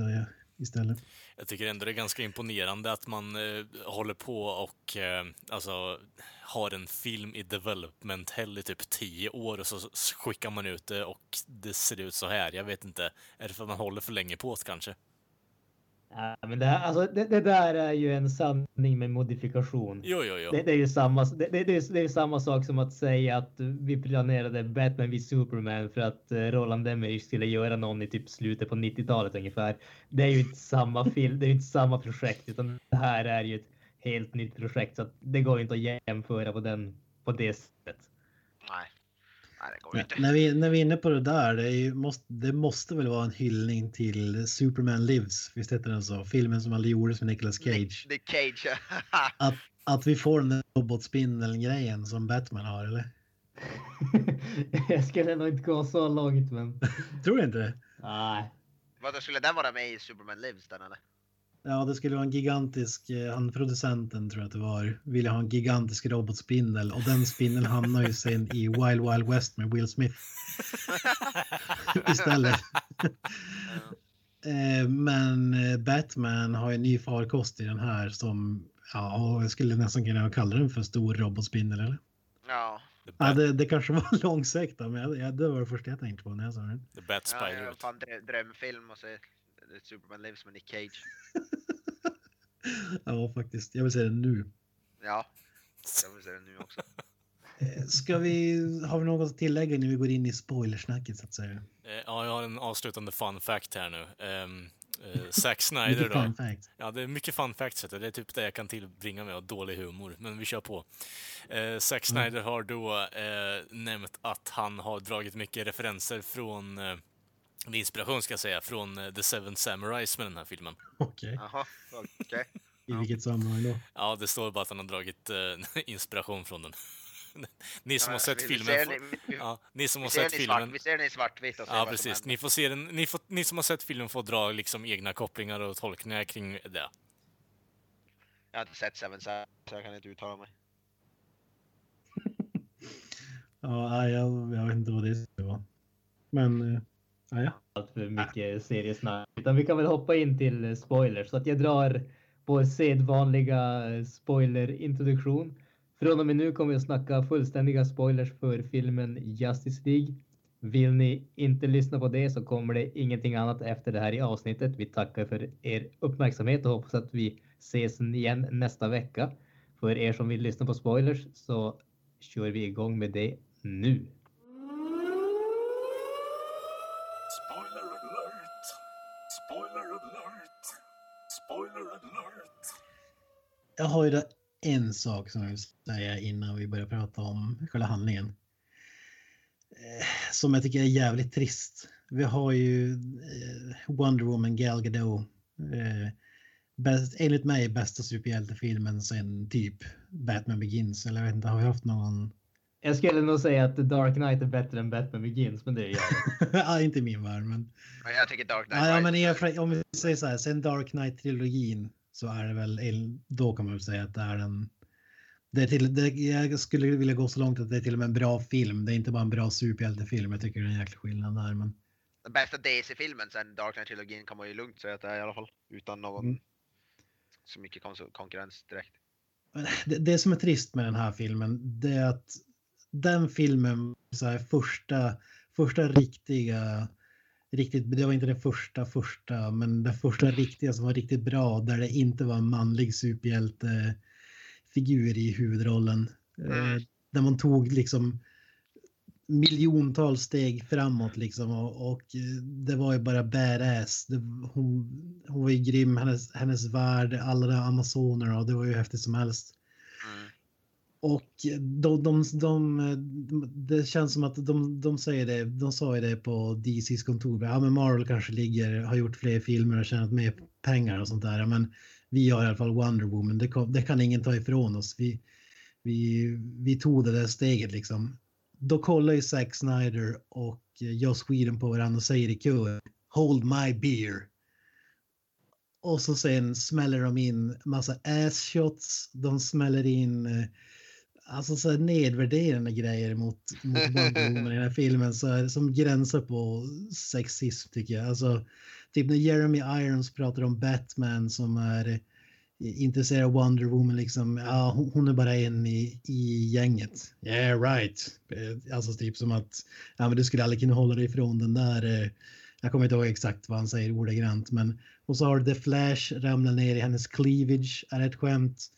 istället. Jag tycker ändå det är ganska imponerande att man eh, håller på och eh, alltså har en film i development hell i typ tio år och så skickar man ut det och det ser ut så här. Jag vet inte. Är det för att man håller för länge på det kanske? Ja, men det, här, alltså, det, det där är ju en sanning med modifikation. Jo, jo, jo. Det, det är ju samma, det, är samma sak som att säga att vi planerade Batman vid Superman för att eh, Roland Emmerich skulle göra någon i typ slutet på 90-talet ungefär. Det är ju inte samma film, det är ju inte samma projekt utan det här är ju ett helt nytt projekt så att det går inte att jämföra på den på det sättet. Nej. Det går inte. när, vi, när vi är inne på det där, det, är ju, måste, det måste väl vara en hyllning till Superman Lives, visst heter den så? Filmen som aldrig gjordes med Nicolas Cage. Nick, Nick Cage. Att, att vi får den där robotspindeln-grejen som Batman har, eller? Jag skulle nog inte gå så långt men Tror du inte det? nej. Vadå, skulle den vara med i Superman Lives den eller? Ja, det skulle vara en gigantisk, eh, han producenten tror jag att det var, ville ha en gigantisk robotspindel och den spindeln hamnar ju sen i Wild Wild West med Will Smith istället. Eh, Men eh, Batman har ju en ny farkost i den här som, ja, jag skulle nästan kunna kalla den för stor robotspindel eller? Ja. Ja, det, det kanske var långsökt men jag, jag, det var det första jag tänkte på när jag sa det. the Bat Spider. ja du. fan drö- drömfilm och se Superman Lives med Nick Cage. Ja, faktiskt. Jag vill säga det nu. Ja. Jag vill se den nu också. Eh, Ska vi, har vi något att tillägga när vi går in i spoilersnacket så att säga? Eh, Ja, jag har en avslutande fun fact här nu. Um, Zack Snyder då. Ja, det är mycket fun facts. Det är typ det jag kan tillbringa med och dålig humor. Men vi kör på. Eh, Zack Snyder har då eh, nämnt att han har dragit mycket referenser från, eller inspiration ska jag säga, från eh, The Seven Samurais med den här filmen. Okej, Jaha, okej. i vilket sammanhang då? Ja, det står bara att han har dragit eh, inspiration från den. ni som Ja, har sett filmen... Får- den i- vi, Ja, ni som har ser sett i svart, filmen... vi ser den i svartvitt Ja, precis. Ni får se den, ni, får, ni som har sett filmen får dra liksom egna kopplingar och tolkningar kring det. Jag har inte sett Seven Sam, så jag kan inte uttala mig. Ja, jag, jag vet inte vad det ska vara. Men, eh, ja, ja. allt för mycket seriesnack. Utan vi kan väl hoppa in till eh, spoilers. Så att jag drar vår sedvanliga eh, spoilerintroduktion. Från och med nu kommer vi att snacka fullständiga spoilers för filmen Justice League. Vill ni inte lyssna på det så kommer det ingenting annat efter det här i avsnittet. Vi tackar för er uppmärksamhet och hoppas att vi ses igen nästa vecka. För er som vill lyssna på spoilers så kör vi igång med det nu. Spoiler alert! Spoiler alert! Spoiler alert! Jag har ju då en sak som jag vill säga innan vi börjar prata om själva handlingen. Eh, Som jag tycker är jävligt trist. Vi har ju eh, Wonder Woman Gal Gadot. eh, Bäst, enligt mig bästa superhjältefilmen sen typ Batman Begins. Eller jag vet inte, har vi haft någon? Jag skulle nog säga att The Dark Knight är bättre än Batman Begins, men det är jag. ja, inte min värld, men. Men jag tycker Dark Knight Ja, ja, men i, om vi säger så här, sen Dark Knight-trilogin så är det väl, då kan man väl säga att det är en... Det är till, det, jag skulle vilja gå så långt att det är till och med en bra film. Det är inte bara en bra superhjältefilm. Jag tycker det är en jäkla skillnad där. Men Den bästa DC-filmen sen Dark Knight-trilogin kan man ju lugnt säga att det är i alla fall. Utan någon Mm. så mycket kon- konkurrens direkt. Det, det som är trist med den här filmen, det är att den filmen, så här, första, första riktiga, riktigt, det var inte den första första, men den första riktiga som var riktigt bra, där det inte var en manlig superhjältefigur i huvudrollen. Mm. Där man tog liksom miljontals steg framåt liksom och, och eh, det var ju bara badass. Det, hon, hon var ju grym, hennes, hennes värld, alla de amazonerna och det var ju häftigt som helst. Mm. Och de, de, de, det känns som att de, de säger det, de sa ju det på DCs kontor. Ja, men Marvel kanske ligger, har gjort fler filmer och tjänat mer pengar och sånt där. Men vi har i alla fall Wonder Woman. Det, kom, det kan ingen ta ifrån oss. Vi, vi, vi tog det där steget liksom. Då kollar ju Zack Snyder och Joss Whedon på varandra och säger i kö. Hold my beer. Och så sen smäller de in massa ass shots. De smäller in eh, alltså så här nedvärderande grejer mot, mot Wonder Woman i den här filmen så här, som gränsar på sexism tycker jag. Alltså, typ när Jeremy Irons pratar om Batman som är eh, intresserad av Wonder Woman liksom. Ja, hon, är bara en i, i gänget. Yeah right. Eh, alltså typ som att ja, men du skulle aldrig kunna hålla dig ifrån den där. eh, Jag kommer inte ihåg exakt vad han säger ordagrant, men och så har du The Flash ramlar ner i hennes cleavage är ett skämt.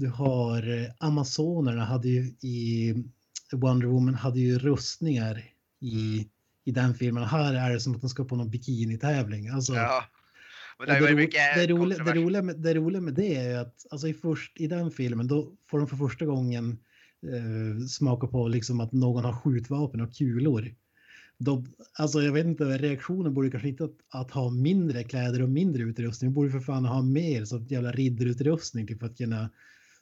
Du har eh, Amazonerna hade ju i Wonder Woman hade ju rustningar i, i den filmen. Här är det som att de ska på någon bikinitävling. Alltså, Ja. Det ro- mycket det, roliga, det, roliga med, det roliga med det är att alltså i, först, i den filmen då får de för första gången eh, smaka på liksom att någon har skjutvapen och kulor. Då, alltså jag vet inte, reaktionen borde kanske inte att, att ha mindre kläder och mindre utrustning. De borde för fan ha mer som jävla riddarutrustning typ för att kunna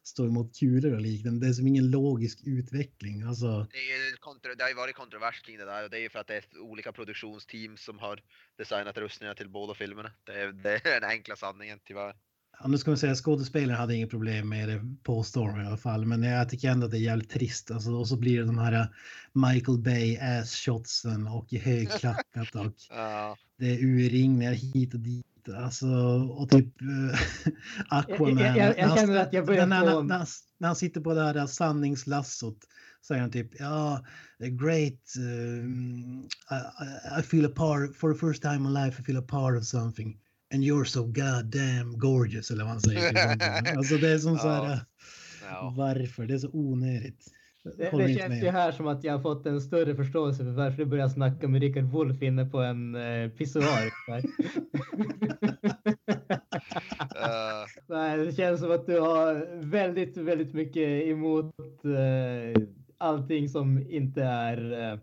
stå emot kulor och liknande. Det är som ingen logisk utveckling. Alltså, Det, är ju kontro- det har ju varit kontrovers kring det där och det är ju för att det är olika produktionsteam som har designat rustningar till båda filmerna. Det är, det är den enkla sanningen tyvärr. Ja, nu ska man säga skådespelaren hade inget problem med det påstår de i alla fall. Men jag tycker ändå att det är jävligt trist. Alltså, och så blir det de här eh, Michael Bay ass shotsen och högklackat och det är urringningar hit och dit. Alltså och typ äh, Aquaman. Jag- jag- jag- känner att jag börjar när, när, när, när han sitter på det här sanningslassot säger han typ ja, great. um, I, I- feel a part for the first time in life I feel a part of something. And you're so goddamn gorgeous eller vad han säger. honom. alltså det är som så här. Ja. Ja. Varför? Det är så onödigt. Det, det känns med. ju här som att jag har fått en större förståelse för varför du börjar snacka med Rickard Wolff inne på en eh, pissoar. Nej, det känns som att du har väldigt, väldigt mycket emot eh, allting som inte är, eh,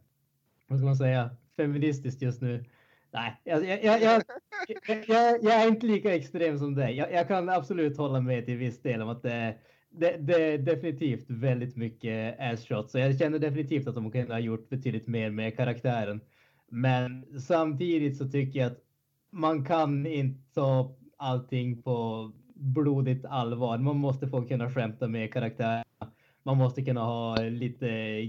vad ska man säga, feministiskt just nu. Nej, jag, jag, jag, jag, jag, jag är inte lika extrem som dig. Jag, jag kan absolut hålla med till viss del om att det, det, det är definitivt väldigt mycket ass shots. Så jag känner definitivt att de kunde ha gjort betydligt mer med karaktären. Men samtidigt så tycker jag att man kan inte ta allting på blodigt allvar. Man måste få kunna skämta med karaktärerna. Man måste kunna ha lite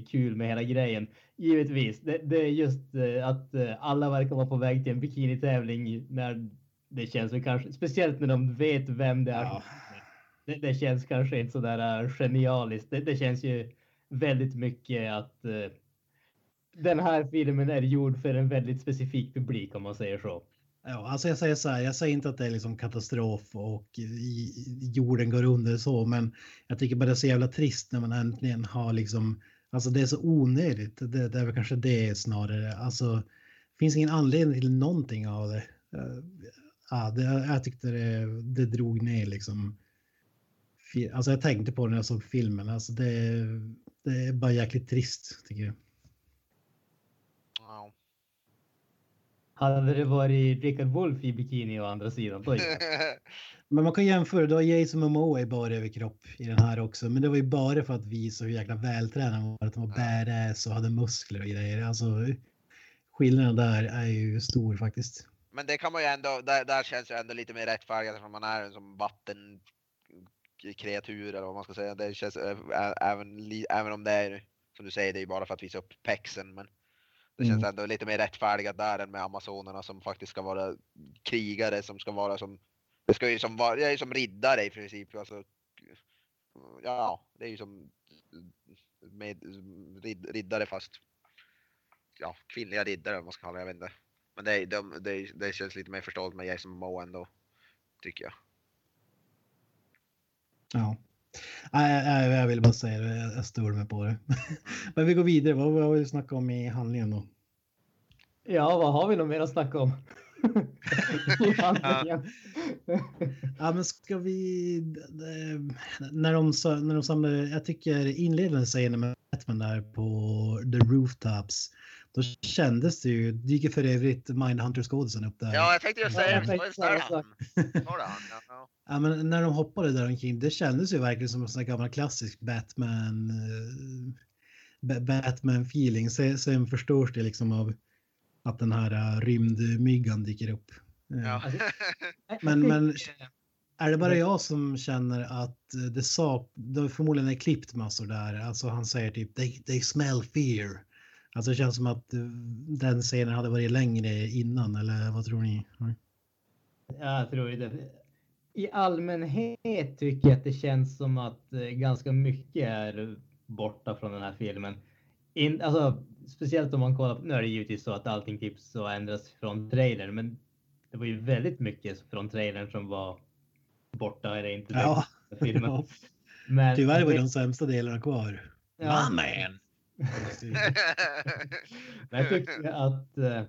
kul med hela grejen. Givetvis, det, det är just eh, att eh, alla verkar vara på väg till en bikinitävling när det känns väl kanske, speciellt när de vet vem det är. Ja. Det, det känns kanske inte så där äh, genialiskt. Det, det känns ju väldigt mycket att uh, den här filmen är gjord för en väldigt specifik publik om man säger så. Ja, alltså jag säger så här, jag säger inte att det är liksom katastrof och i, jorden går under så, men jag tycker bara det är så jävla trist när man äntligen har liksom, alltså det är så onödigt. Det, det är väl kanske det snarare. Alltså, det finns ingen anledning till någonting av det. Äh, ja, det jag tyckte det, det drog ner liksom. Alltså jag tänkte på det när jag såg filmen. Alltså det, det är bara jäkligt trist tycker jag. ja. Hade det varit Rickard Wolff i bikini å andra sidan, då Men man kan jämföra, du har Jason Momoa i bara överkropp i den här också. Men det var ju bara för att visa hur jäkla vältränad han var. Att han var badass och hade muskler och grejer. Alltså skillnaden där är ju stor faktiskt. Men det kan man ju ändå, där, där känns det ändå lite mer rättfärdigt eftersom man är en som vattenkreatur eller vad man ska säga. Det känns ä- även, även om det är, som du säger, det är bara för att visa upp pexen. Men det känns Mm. ändå lite mer rättfärdigat där än med amazonerna som faktiskt ska vara krigare som ska vara som, det ska ju som vara, det är ju som riddare i princip. Alltså, ja, det är ju som med rid, riddare fast ja, kvinnliga riddare vad man ska kalla det, jag vet inte. Men det, är- de, det, det känns lite mer förståeligt med Jason Momoa ändå, tycker jag. Ja. Nej, jag vill bara säga det. Jag stör mig på det. Men vi går vidare. Vad vad har vi snackat om i handlingen då? Ja, vad har vi nog mer att snacka om? Handlingen. Ja, men ska vi... d- När de, när de samlade... Jag tycker inledande scenen med Batman där på The Rooftops. Då kändes det ju... Dyker för övrigt Mindhunter-skådisen upp där. Ja, jag tänkte ju säga jag det. Ja, men när de hoppade där omkring, det kändes ju verkligen som en sån här gammal klassisk Batman... eh, Ba- Batman-feeling. Sen, förstörs det liksom av att den här uh, rymdmyggan dyker upp. Eh, Ja. Men- men- eh, Är det bara jag som känner att eh, det sak... Det förmodligen är klippt massor där. Alltså han säger typ they, they smell fear. Alltså det känns som att eh, den scenen hade varit längre innan eller vad tror ni? Mm. Ja, jag tror det. I allmänhet tycker jag att det känns som att eh, ganska mycket är borta från den här filmen. In, alltså, speciellt om man kollar på, nu är det givetvis så att allting typ så ändras från trailern, men det var ju väldigt mycket från trailern som var borta eller inte Ja. filmen. Men, tyvärr var ju de sämsta delarna kvar. Ja. Man! Men jag tyckte att eh,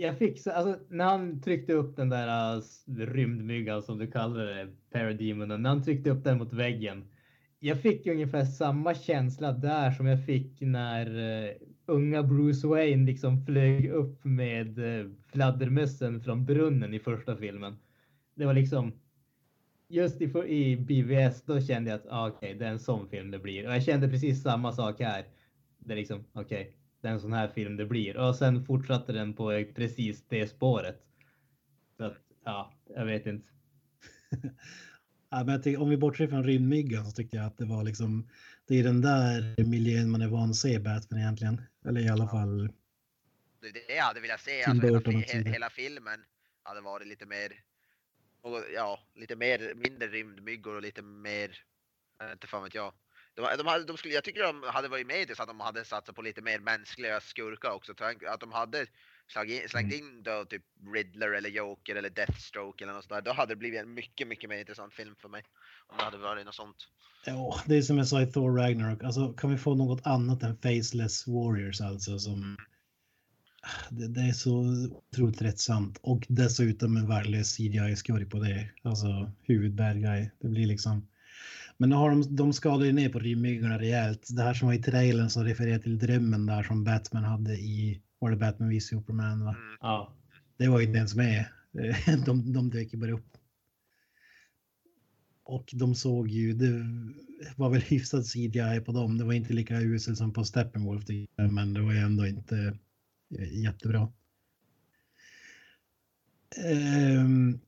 jag fick så, alltså när han tryckte upp den där uh, rymdmyggan som du kallar det, Parademonen, när han tryckte upp den mot väggen. Jag fick ungefär samma känsla där som jag fick när uh, unga Bruce Wayne liksom flög upp med uh, fladdermössen från brunnen i första filmen. Det var liksom just i, i BVS, då kände jag att ah, okej, det är en sån film det blir. Och jag kände precis samma sak här. Det är liksom, okej, det är en sån här film det blir. Och sen fortsatte den på precis det spåret. Så att, ja, jag vet inte. Ja, men jag tycker, om vi bortser från rymdmyggan så tyckte jag att det var liksom... Det är den där miljön man är van att se Batman egentligen. Eller i alla fall... Det, det jag hade velat se, alltså, hela, hela filmen hade varit lite mer, och, ja, lite mer, mindre rymdmyggor och lite mer, inte fan vet jag. De, de hade, de skulle, jag tycker de hade varit med i så att de hade satsat på lite mer mänskliga skurkar också. Att de hade slagit in, slängt Mm. in då typ Riddler eller Joker eller Deathstroke eller något sånt där. Då hade det blivit en mycket, mycket mer intressant film för mig. Om det hade varit något sånt. Ja, det är som jag sa i Thor Ragnarok. Alltså, kan vi få något annat än Faceless Warriors alltså som... Det, det är så otroligt rättsamt och dessutom en värdelös CGI-skurk på det. Alltså huvud-bad guy. Det blir liksom... Men nu har de, de skadade ju ner på rymdmyggorna rejält. Det här som var i trailern som refererar till drömmen där som Batman hade i... Var det Batman v Superman va? Mm. Ja, Det var ju inte ens med. De, de dök ju bara upp. Och de såg ju, det var väl hyfsat CGI på dem. Det var inte lika uselt som på Steppenwolf men det var ju ändå inte Eh, jättebra. Ehm,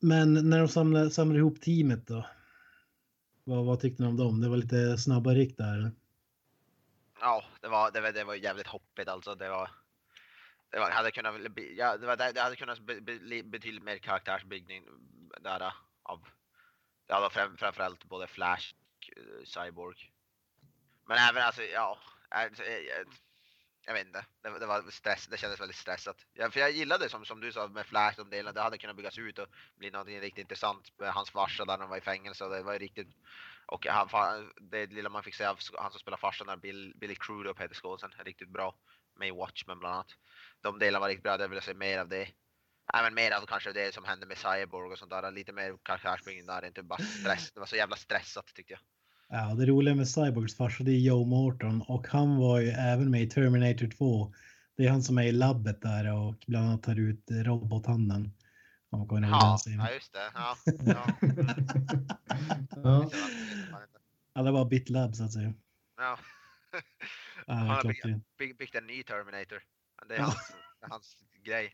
men när de samlade, samlade ihop teamet då? Vad, vad tyckte ni om dem? Det var lite snabba ryck där. eller? Ja, det var, det var, det var jävligt hoppigt alltså. Det var, det var, hade kunnat bli, ja, det, var, det hade kunnat bli bli betydligt mer karaktärsbyggning där av, ja då fram, framförallt både Flash och eh, Cyborg. Men även alltså, ja, eh, jag, vet inte. Det, det var stress, det kändes väldigt stressat. Ja, för jag gillade som, som du sa med Flash, de delarna, det hade kunnat byggas ut och bli något riktigt intressant med hans farsa där när han var i fängelse. Och det var ju riktigt och han, det lilla man fick se av han som spelar farsan där, Bill, Billy Crudup heter skådisen, riktigt bra. Med i Watchmen bland annat. De delarna var riktigt bra, jag vill se mer av det. Även mer av kanske det som hände med Cyborg och sånt där, lite mer karaktärsbyggning där, inte bara stress. Det var så jävla stressat tyckte jag. Ja, det roliga med Cyborgs farsa det är Joe Morton och han var ju även med i Terminator 2. Det är han som är i labbet där och bland annat tar ut robothanden. Om man Ja, ja just det. Ja, ja. ja. Ja, det var BitLab så att säga. ja. Ja, Han har byggt, byggt en ny Terminator. Det är Ja. hans, hans grej.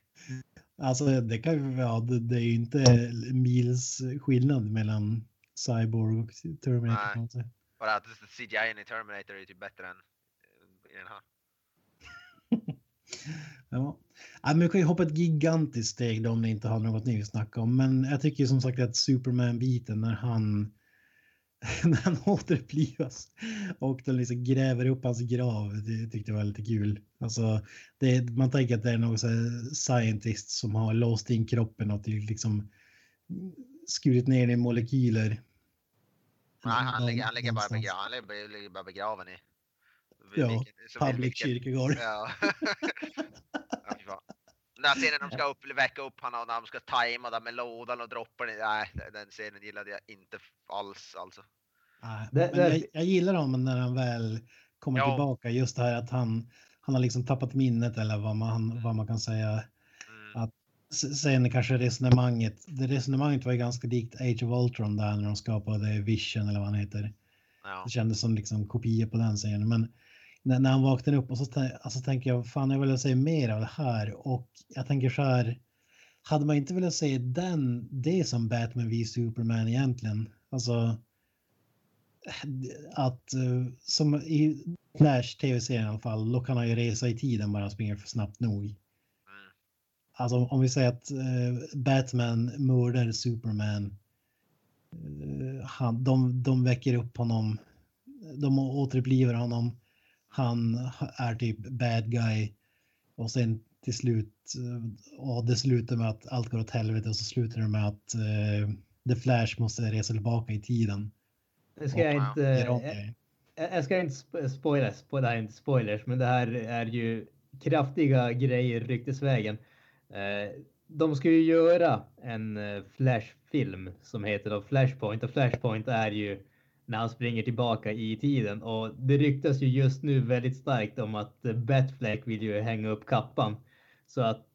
Alltså det kan ju, ja, det, det är ju inte mils skillnad mellan Cyborg och Terminator. Nej. Bara att CGI i Terminator är typ bättre än i den här. Ja. Men vi kan ju hoppa ett gigantiskt steg då om ni inte har något ni vill snacka om. Men jag tycker som sagt att Superman-biten när han när han återupplivas och de liksom gräver upp hans grav, det tyckte jag var lite kul. Alltså, det, man tänker att det är någon så scientist som har låst in kroppen och till liksom skurit ner i molekyler. Nej, han, ligger, han, ligger bara begraven, han ligger, ligger bara begraven i... Ja, Public vilket- kyrkogård. Ja. Den här scenen de ska upp, väcka upp honom och när de ska tajma där med lådan och droppa den. Nej, den scenen gillade jag inte alls alltså. Nej, Det- jag, jag gillar honom när han väl kommer Ja. tillbaka. Just det här att han, han har liksom tappat minnet eller vad man, vad man kan säga. Sen kanske resonemanget. Det resonemanget var ju ganska likt Age of Ultron där när de skapade Vision eller vad han heter. Ja. Det kändes som liksom kopia på den scenen. Men när, när han vaknar upp och så alltså, tänker jag fan jag vill se mer av det här. Och jag tänker så här. Hade man inte velat se den, det som Batman v Superman egentligen? Alltså att eh, som i Flash tv-serien i alla fall, då kan han ju resa i tiden bara springer för snabbt nog. Alltså om vi säger att eh, Batman mördar Superman. Eh, han, de, de väcker upp honom. De återupplivar honom. Han är typ bad guy. Och sen till slut. eh, Och det slutar med att allt går åt helvete och så slutar det med att eh, The Flash måste resa tillbaka i tiden. Det ska jag Ja, inte... Om Jag, jag ska inte sp- spoila, spo- det här är inte spoilers, men det här är ju kraftiga grejer ryktesvägen. Eh, de ska ju göra en flashfilm Flash-film som heter då Flashpoint och Flashpoint är ju när han springer tillbaka i tiden och det ryktas ju just nu väldigt starkt om att eh, Batfleck vill ju hänga upp kappan. Så att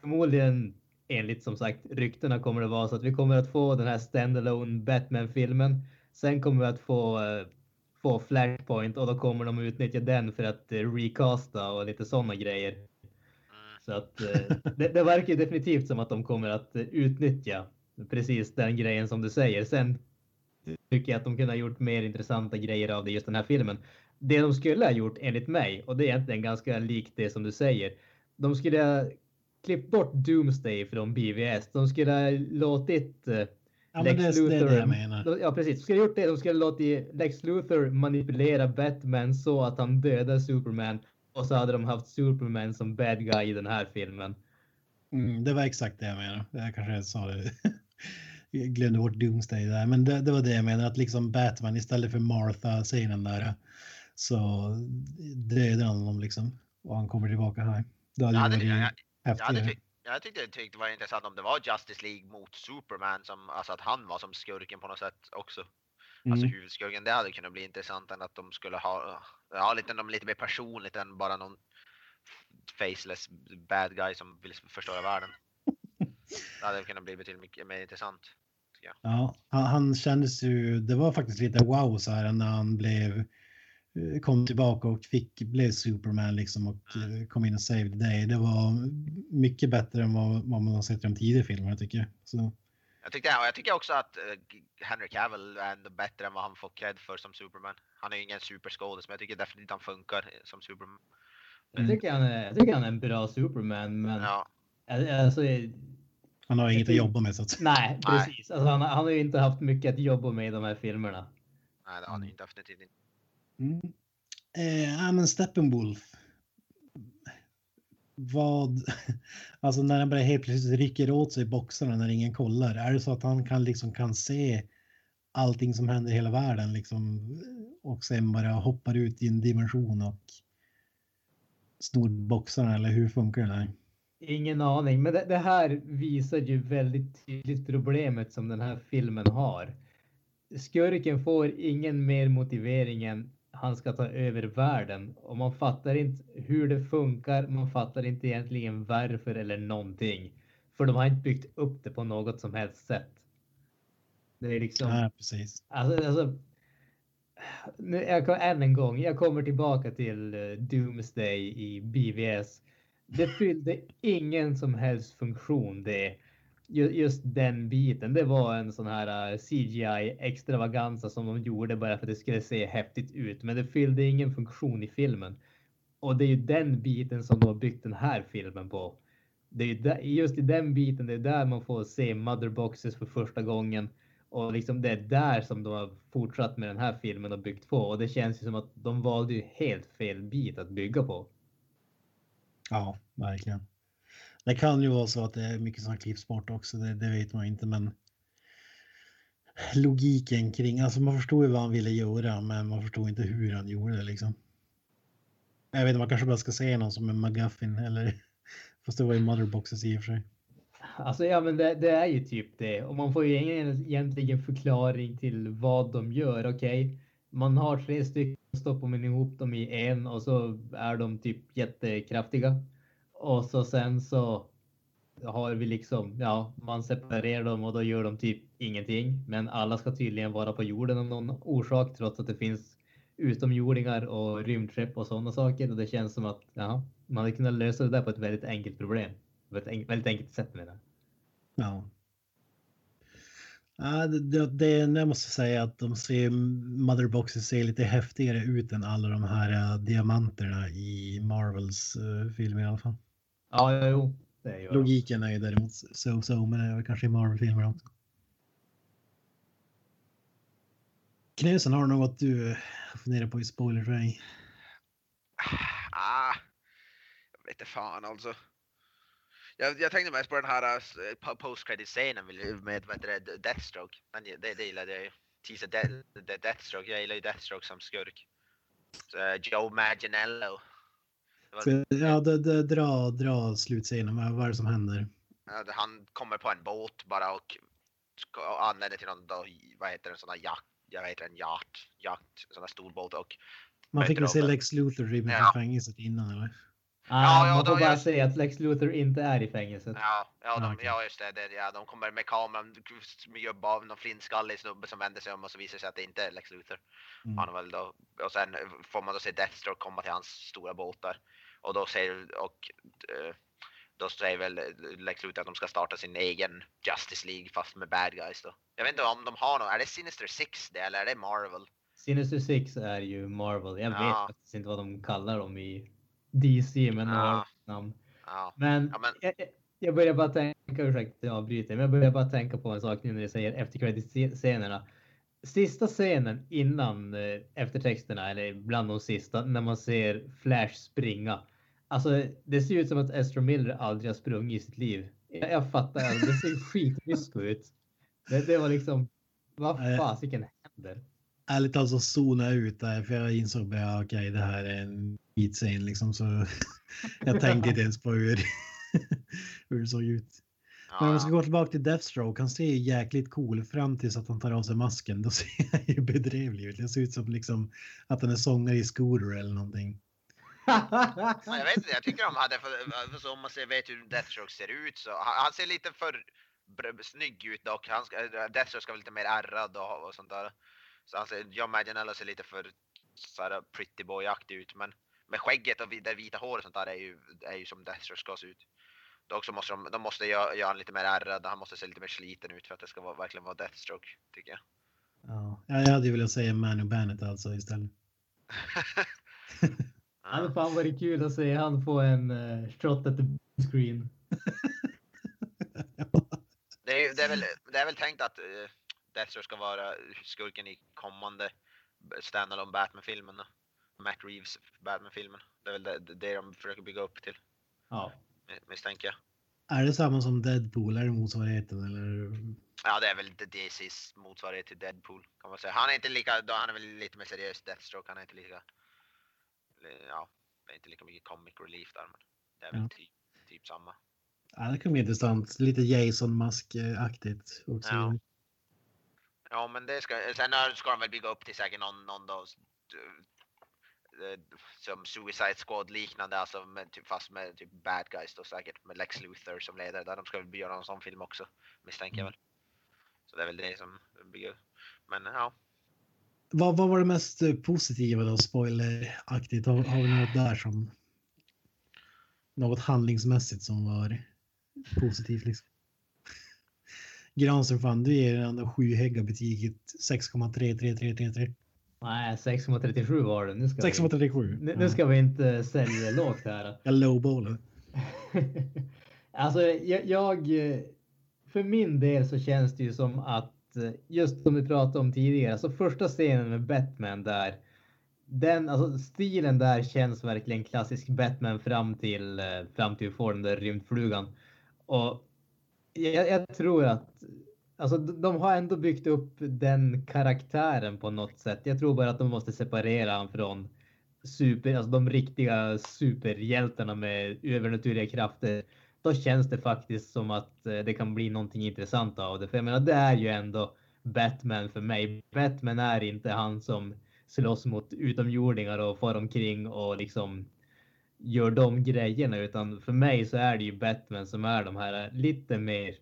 förmodligen enligt som sagt ryktena kommer det vara så att vi kommer att få den här standalone Batman-filmen. Sen kommer vi att få, få Flashpoint och då kommer de utnyttja den för att recasta och lite sådana grejer. Så att eh, det, det verkar definitivt som att de kommer att utnyttja precis den grejen som du säger. Sen tycker jag att de kunde ha gjort mer intressanta grejer av det just den här filmen. Det de skulle ha gjort enligt mig, och det är egentligen ganska likt det som du säger. De skulle ha klippt bort Doomsday från BVS. De skulle ha låtit eh, Ja, Lex det, Luthor. det jag menar. Ja, precis. De skulle ha gjort det. De skulle ha låtit Lex Luthor manipulera Batman så att han dödar Superman. Och så hade de haft Superman som bad guy i den här filmen. Mm, det var exakt det jag menade. Jag kanske sa det. Jag glömde bort Doomsday där, men det, det var det jag menade. Att liksom Batman istället för Martha-scenen där så dödar han honom liksom. Och han kommer tillbaka här. Det hade Jag ju hade, jag, jag, jag, hade häftigare. tyckt, jag tyckte, tyckte det var intressant om det var Justice League mot Superman, som, alltså att han var som skurken på något sätt också. Alltså Mm. huvudskurken, det hade kunnat bli intressant än att de skulle ha, ja lite, de lite mer personligt än bara någon faceless bad guy som vill förstöra världen. Det hade kunnat bli betydligt mycket mer intressant. Ja, han, han kändes ju, det var faktiskt lite wow så här när han blev, eh, kom tillbaka och fick, blev Superman liksom och Mm. eh, kom in och saved day. Det var mycket bättre än vad, vad man har sett i de tidigare filmerna tycker jag. Så, Jag, tyckte, och jag tycker också att eh, Henry Cavill är ändå bättre än vad han får cred för som Superman. Han är ju ingen superskådis men jag tycker definitivt han funkar som Superman. Jag tycker han är, jag tycker han är en bra Superman, men Ja, alltså, han har inget att jobba med så att nej, Nej. precis. Alltså, han, han har ju inte haft mycket att jobba med i de här filmerna. nej det har han ju definitivt inte. Mm. Eh, ja, men Steppenwolf. Vad, alltså när han bara helt plötsligt rycker åt sig boxarna när ingen kollar. Är det så att han kan liksom kan se allting som händer i hela världen liksom och sen bara hoppar ut i en dimension och snor boxarna eller hur funkar det där? Ingen aning, men det, det här visar ju väldigt tydligt problemet som den här filmen har. Skurken får ingen mer motivering än han ska ta över världen och man fattar inte hur det funkar. Man fattar inte egentligen varför eller någonting, för de har inte byggt upp det på något som helst sätt. Det är liksom. Ja, precis. Alltså, alltså, nu, jag, kom- än en gång, jag kommer tillbaka till eh, Doomsday i BVS. Det fyllde ingen som helst funktion det. Just den biten, det var en sån här eh, CGI extravaganza som de gjorde bara för att det skulle se häftigt ut. Men det fyllde ingen funktion i filmen. Och det är ju den biten som de har byggt den här filmen på. Det är där, just i den biten, det är där man får se motherboxes för första gången. Och liksom det är där som de har fortsatt med den här filmen och byggt på. Och det känns ju som att de valde ju helt fel bit att bygga på. Ja, verkligen. Det kan ju vara så att det är mycket som klipps bort också, det, det vet man inte, men logiken kring, alltså man förstod ju vad han ville göra, men man förstod inte hur han gjorde det liksom. Jag vet inte, man kanske bara ska se någon som en McGuffin eller Fast det var ju motherboxes i och för sig. Alltså ja, men det, det är ju typ det. Och man får ju ingen egentligen förklaring till vad de gör. Okej, man har tre stycken, stoppar man ihop dem i en och så är de typ jättekraftiga. Och så sen så har vi liksom, ja, man separerar dem och då gör de typ ingenting. Men alla ska tydligen vara på jorden av någon orsak trots att det finns utomjordingar och rymdskepp och sådana saker. Och det känns som att ja, man hade kunnat lösa det där på ett väldigt enkelt problem. På ett en, väldigt enkelt sätt med det. Ja. Ja, det, det, det, jag måste säga att de ser, Motherboxen ser lite häftigare ut än alla de här eh, diamanterna i Marvels eh, uh, filmer i alla fall. Ja, ja jo. Det gör. Logiken är ju däremot so-so, men det är väl kanske i Marvel-filmer också. Knösen, har du något du funderar på i spoilerväg? Ah, jag vet inte fan alltså. Jag, jag tänkte mest på den här uh, post credit scenen med, med vad heter Deathstroke. Den, det, det gillade jag ju. Teaser de, de, Deathstroke. Jag gillar ju Deathstroke som skurk. Så, uh, Joe Manganiello. Så, ja, det, det, dra, dra slutscenen. Vad vad är det som händer? Han kommer på en båt bara och ska, och anländer till någon, då, vad heter det, en sån här jakt, jag vet en yacht, yacht, en sån här stor båt och Man fick väl se. Lex Luthor rymma Ja. fängelset innan eller? Ah, ja, man då får bara jag- säga att Lex Luthor inte är i fängelset. ja, ja, de, okej. ja just det, det, ja, de kommer med kameran, upp av någon flintskallig snubbe som vänder sig om och så visar det sig att det inte är Lex Luthor. Mm. Han väl då, och sen får man då se Deathstroke komma till hans stora båtar och då säger, och eh, då säger väl Lex att de ska starta sin egen Justice League fast med bad guys då. Jag vet inte om de har något, är det Sinister Six det eller är det Marvel? Sinister Six är ju Marvel. Jag vet Ja. faktiskt inte vad de kallar dem i DC, men de Ja. namn. Ja, Men, Ja, men- Jag, jag- börjar bara tänka, ursäkta jag avbryter, men jag börjar bara tänka på en sak nu när du säger efter credit-scenerna. Sista scenen innan eh, eftertexterna, eller bland de sista, när man ser Flash springa. Alltså, det ser ut som att Ezra Miller aldrig har sprungit i sitt liv. Jag, jag fattar, alltså, det ser skitmysko ut. Det, det var liksom, vad fasiken händer? Ärligt talat så zona ut där för jag insåg bara okej det här är en beatscen liksom så jag tänkte inte ens på hur, hur det såg ut. Men om ja, jag ska gå tillbaka till Deathstroke, han ser ju jäkligt cool fram tills att han tar av sig masken. Då ser han ju bedrevlig ut. Det ser ut som liksom att han är sångare i Scooter eller någonting. Ja, jag vet inte, jag tycker de hade, för, för om man ser, vet hur Deathstroke ser ut så, han, han ser lite för snygg ut dock. Han ska, Deathstroke ska vara lite mer ärrad och, och sånt där. Så han ser, John Manganiello ser lite för så här, pretty boy-aktig ut men med skägget och vi- det vita håret och sånt där är ju, är ju som Deathstroke ska se ut. Dock så måste de, de måste göra, göra han lite mer ärrad, han måste se lite mer sliten ut för att det ska vara, verkligen vara Deathstroke tycker jag. Ja, jag hade ju velat säga Manu Bennett alltså istället. Det hade fan varit kul att se han få en uh, shot at the screen. Det är, det, är väl, det är väl tänkt att uh, Deathstroke ska vara skurken i kommande standalone Batman-filmen. Matt Reeves Batman-filmen. Det är väl det, det de försöker bygga upp till, Ja. Misstänker jag. Är det samma som Deadpool? Är det motsvarigheten eller? Ja, det är väl DC's motsvarighet till Deadpool kan man säga. Han är inte lika, då han är väl lite mer seriös Deathstroke. Han är inte lika, ja, det är inte lika mycket comic relief där, men det är väl Ja. typ, typ samma. Ja, det kan bli intressant. Lite Jason-mask-aktigt också. Ja. Ja, men det ska, sen ska de väl bygga upp till säkert någon, någon då, som Suicide Squad liknande, alltså med, typ, fast med typ bad guys då säkert med Lex Luthor som ledare. Där de ska väl göra någon sån film också, misstänker jag väl. Så det är väl det som bygger. Men ja, Vad, vad var det mest eh, positiva då, spoileraktigt? Har, har vi något där som... Något handlingsmässigt som var positivt liksom? Granström, fan du ger den där sjuhägga betyget 6,33333. Nej, 6,37 var det. Nu ska, vi, 6,37. nu, nu ska vi inte sälja lågt här. Jag lowballar. alltså, jag, jag... För min del så känns det ju som att just som vi pratade om tidigare, så första scenen med Batman där. Den, alltså stilen där känns verkligen klassisk Batman fram till, fram till vi får den där rymdflugan. Och jag, jag tror att Alltså de har ändå byggt upp den karaktären på något sätt. Jag tror bara att de måste separera honom från super, alltså de riktiga superhjältarna med övernaturliga krafter, då känns det faktiskt som att eh, det kan bli någonting intressant av det. För jag menar, det är ju ändå Batman för mig. Batman är inte han som slåss mot utomjordingar och far omkring och liksom gör de grejerna, utan för mig så är det ju Batman som är de här lite mer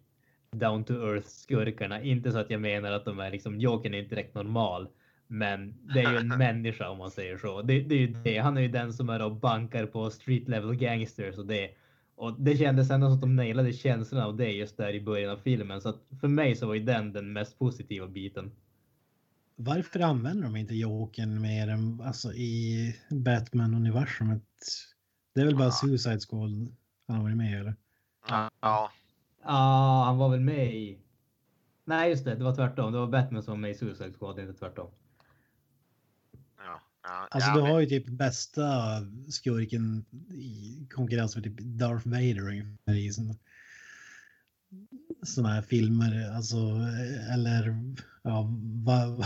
down to earth skurkarna. Inte så att jag menar att de är liksom, Jokern är inte direkt normal, men det är ju en människa om man säger så. Det, det är ju det. Han är ju den som är och bankar på street level gangsters och det. Och det kändes ändå som att de nailade känslan av det just där i början av filmen. Så att för mig så var ju den den mest positiva biten. Varför använder de inte Jokern mer än alltså, i Batman-universumet? Det är väl bara Suicide Squad han har varit med eller? Ja. Ja, han var väl med i... Nej, just det. Det var tvärtom. Det var Batman som var med i Suicide Squad, inte tvärtom. Ja, ja, Alltså du men- har ju typ bästa skurken i konkurrens med typ Darth Vader ungefär i såna här filmer. Alltså, eller ja, va,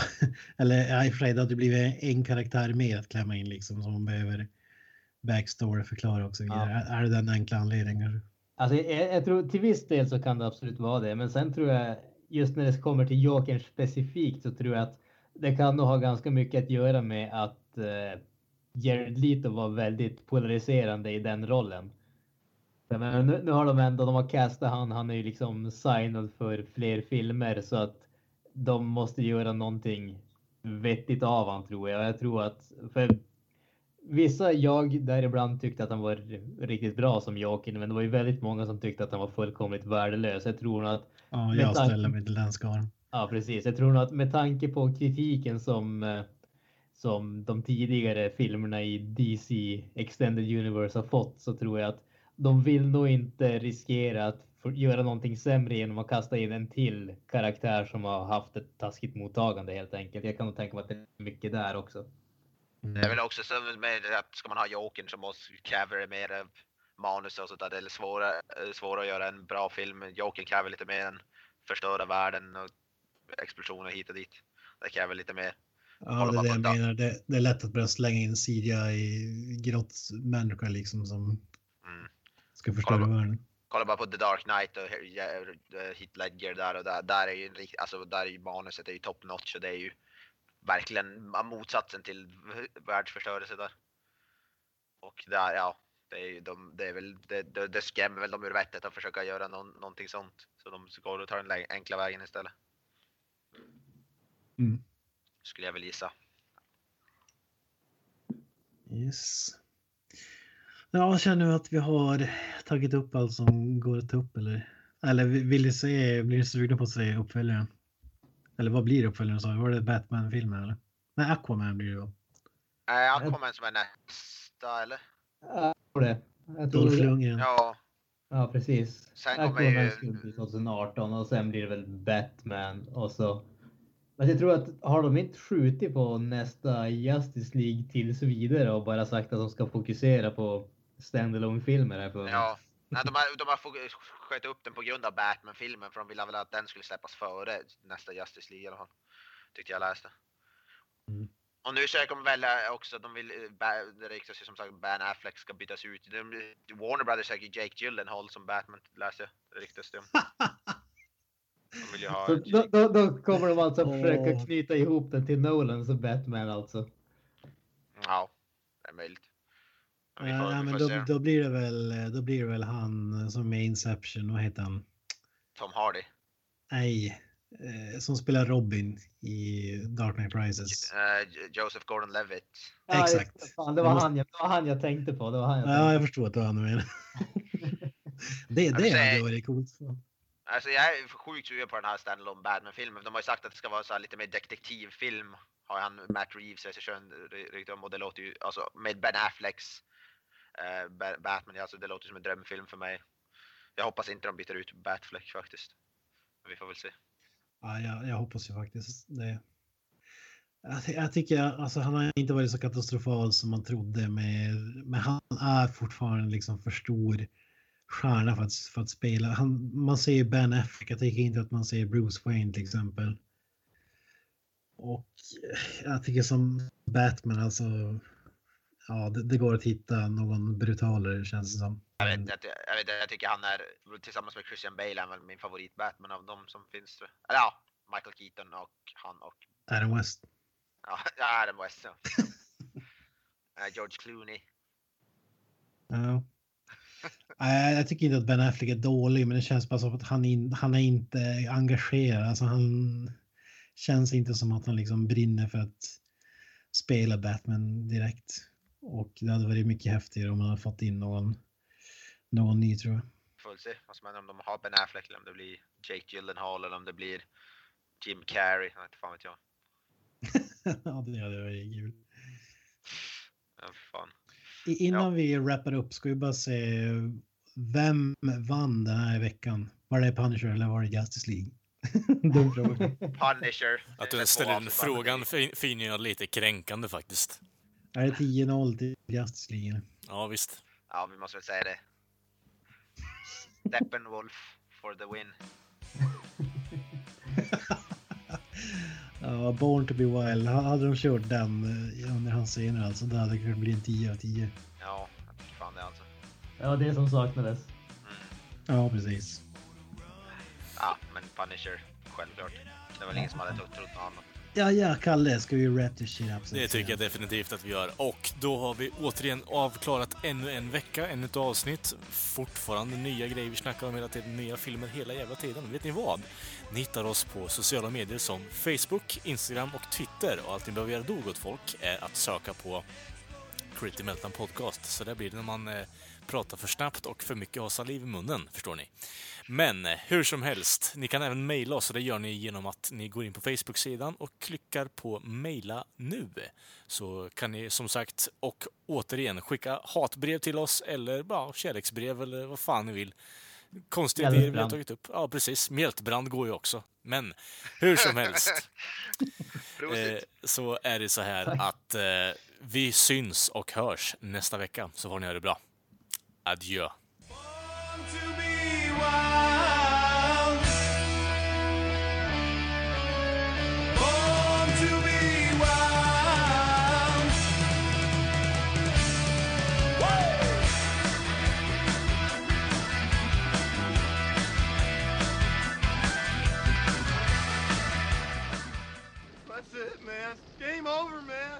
eller ja, i och för sig det blivit en karaktär mer att klämma in liksom som man behöver backstory förklara också. Ja. Är, är det den enkla anledningen? Alltså, jag, jag tror till viss del så kan det absolut vara det, men sen tror jag just när det kommer till Jokern specifikt så tror jag att det kan nog ha ganska mycket att göra med att eh, Jared Leto var väldigt polariserande i den rollen. Men nu, nu har de ändå, de har castat han, han är ju liksom signad för fler filmer så att de måste göra någonting vettigt av han tror jag. Jag tror att för vissa, jag däribland tyckte att han var riktigt bra som Joker, men det var ju väldigt många som tyckte att han var fullkomligt värdelös. Jag tror nog att Ja, jag tanke- ställer mig till den skaran. Ja, precis. Jag tror nog att med tanke på kritiken som, eh, som de tidigare filmerna i DC Extended Universe har fått så tror jag att de vill nog inte riskera att göra någonting sämre genom att kasta in en till karaktär som har haft ett taskigt mottagande helt enkelt. Jag kan nog tänka mig att det är mycket där också. Det är väl också så med att ska man ha Jokern så måste det mer av manus och sånt där. Det är svårare, eh, svårare att göra en bra film. Jokern kräver lite mer än förstöra världen och explosioner hit och dit. Det kräver lite mer. Ja, det är det jag menar. Det, det är lätt att börja slänga in CGI grottmänniskor liksom som Mm. ska förstöra Kolla världen. Kolla bara på The Dark Knight och Heath Ledger där och där. Där är ju alltså där är ju manuset är ju top notch och det är ju verkligen motsatsen till världsförstörelse där. Och där, ja, det är ju de, det är väl, det, det, det skrämmer väl dem ur vettet att försöka göra någon, någonting sånt. Så de går och tar den enkla vägen istället. Mm. Skulle jag väl gissa. Yes. Ja, känner du att vi har tagit upp allt som går att ta upp eller? Eller vi- vill du se, blir du sugna på att se uppföljaren? Eller vad blir uppföljaren sa? Var det Batman-filmen eller? Nej, Aquaman blir det då. Äh, Aquaman som är nästa eller? Tror det. Jag tror Dolph. Lundgren. Ja, Ja, precis. Sen kommer ju- skulle bli 2018 och sen blir det väl Batman och så. Men jag tror att har de inte skjutit på nästa Justice League tills vidare och bara sagt att de ska fokusera på standalone filmer här för ja. Nej, de har, de har fått sköt upp den på grund av Batman-filmen för de ville väl att den skulle släppas före nästa Justice League i alla fall. Tyckte jag läste. Mm. Och nu söker de väl eh, också, de vill, eh, det ryktas ju som sagt Ben Affleck ska bytas ut. De, Warner Brothers söker Jake Gyllenhaal som Batman läste jag. Det ryktas det om. De vill ju ha... Så då, då, då kommer de alltså försöka knyta ihop den till Nolan som Batman alltså. Ja, det är möjligt. Ja, vi men då, då blir det väl, då blir det väl han som är i Inception, vad heter han? Tom Hardy. Nej, eh, som spelar Robin i Dark Knight Rises. Eh, Joseph Gordon-Levitt. Ja, Exakt. det. Fan, det, var måste- han jag, det var han jag tänkte på. Det var han jag Ja, tänkte jag förstår att det var han du menar. Det, det vill hade varit coolt. Alltså jag är sjukt sugen på den här standalone Batman-filmen. De har ju sagt att det ska vara så här lite mer detektivfilm. Har han Matt Reeves, regissören, ry- rykte om och det låter ju, alltså med Ben Afflecks eh, Batman, alltså det låter som en drömfilm för mig. Jag hoppas inte de byter ut Batfleck faktiskt. Men vi får väl se. Ja, jag, jag hoppas ju faktiskt det. Jag, jag tycker alltså han har inte varit så katastrofal som man trodde med, men han är fortfarande liksom för stor stjärna för att, för att spela. Han, man ser ju Ben Affleck, jag tycker inte att man ser Bruce Wayne till exempel. Och eh, jag tycker som Batman alltså ja, det, det går att hitta någon brutalare känns det som. Jag vet, jag, jag, vet, jag tycker han är, tillsammans med Christian Bale, är väl min favorit Batman av dem som finns. Eller ja, Michael Keaton och han och Adam West. ja, ja, Adam West. Ja. Eh, George Clooney. Ja. Nej, jag tycker inte att Ben Affleck är dålig, men det känns bara som att han, in, han är inte engagerad. Alltså han känns inte som att han liksom brinner för att spela Batman direkt. Och det hade varit mycket häftigare om man hade fått in någon, någon ny tror jag. Får se vad som händer om de har Ben Affleck eller om det blir Jake Gyllenhaal eller om det blir Jim Carrey. Jag vet inte fan vet jag. ja, det hade varit kul. Ja, fan. Innan vi wrappar upp ska vi bara se vem vann den här veckan? Var det Punisher eller var det Justice League? Dum fråga. Punisher. Att du ställer den frågan fin- finner jag lite kränkande faktiskt. Är det 10-0 till Justice? Ja, visst. Ja, vi måste väl säga det. Steppenwolf for the win. Ja, Born to be Wild. Hade de kört den eh, under hans scener alltså, då hade det kunnat bli en 10 av 10. Ja, jag tycker fan det alltså. Ja, det som saknades. Ja, precis. Ja, men Punisher, självklart. Det var väl ingen som hade trott trott något annat. Ja, ja, Kalle, ska vi wrap this shit up? Det tycker jag definitivt att vi gör. Och då har vi återigen avklarat ännu en vecka, ännu ett avsnitt. Fortfarande nya grejer vi snackar om hela tiden, nya filmer hela jävla tiden. Vet ni vad? Ni hittar oss på sociala medier som Facebook, Instagram och Twitter. Och allt ni behöver göra då, gott folk, är att söka på Critty Meltdown Podcast. Så där blir det när man eh, pratar för snabbt och för mycket har saliv i munnen, förstår ni. Men eh, hur som helst, ni kan även mejla oss och det gör ni genom att ni går in på Facebook-sidan och klickar på mejla nu. Så kan ni som sagt och återigen skicka hatbrev till oss eller bara kärleksbrev eller vad fan ni vill. Konstiga idéer vi har tagit upp. Ja, precis. Mjältbrand går ju också. Men hur som helst. Eh, så är det så här att eh, vi syns och hörs nästa vecka. Så får ni ha det bra. Adjö. over, man.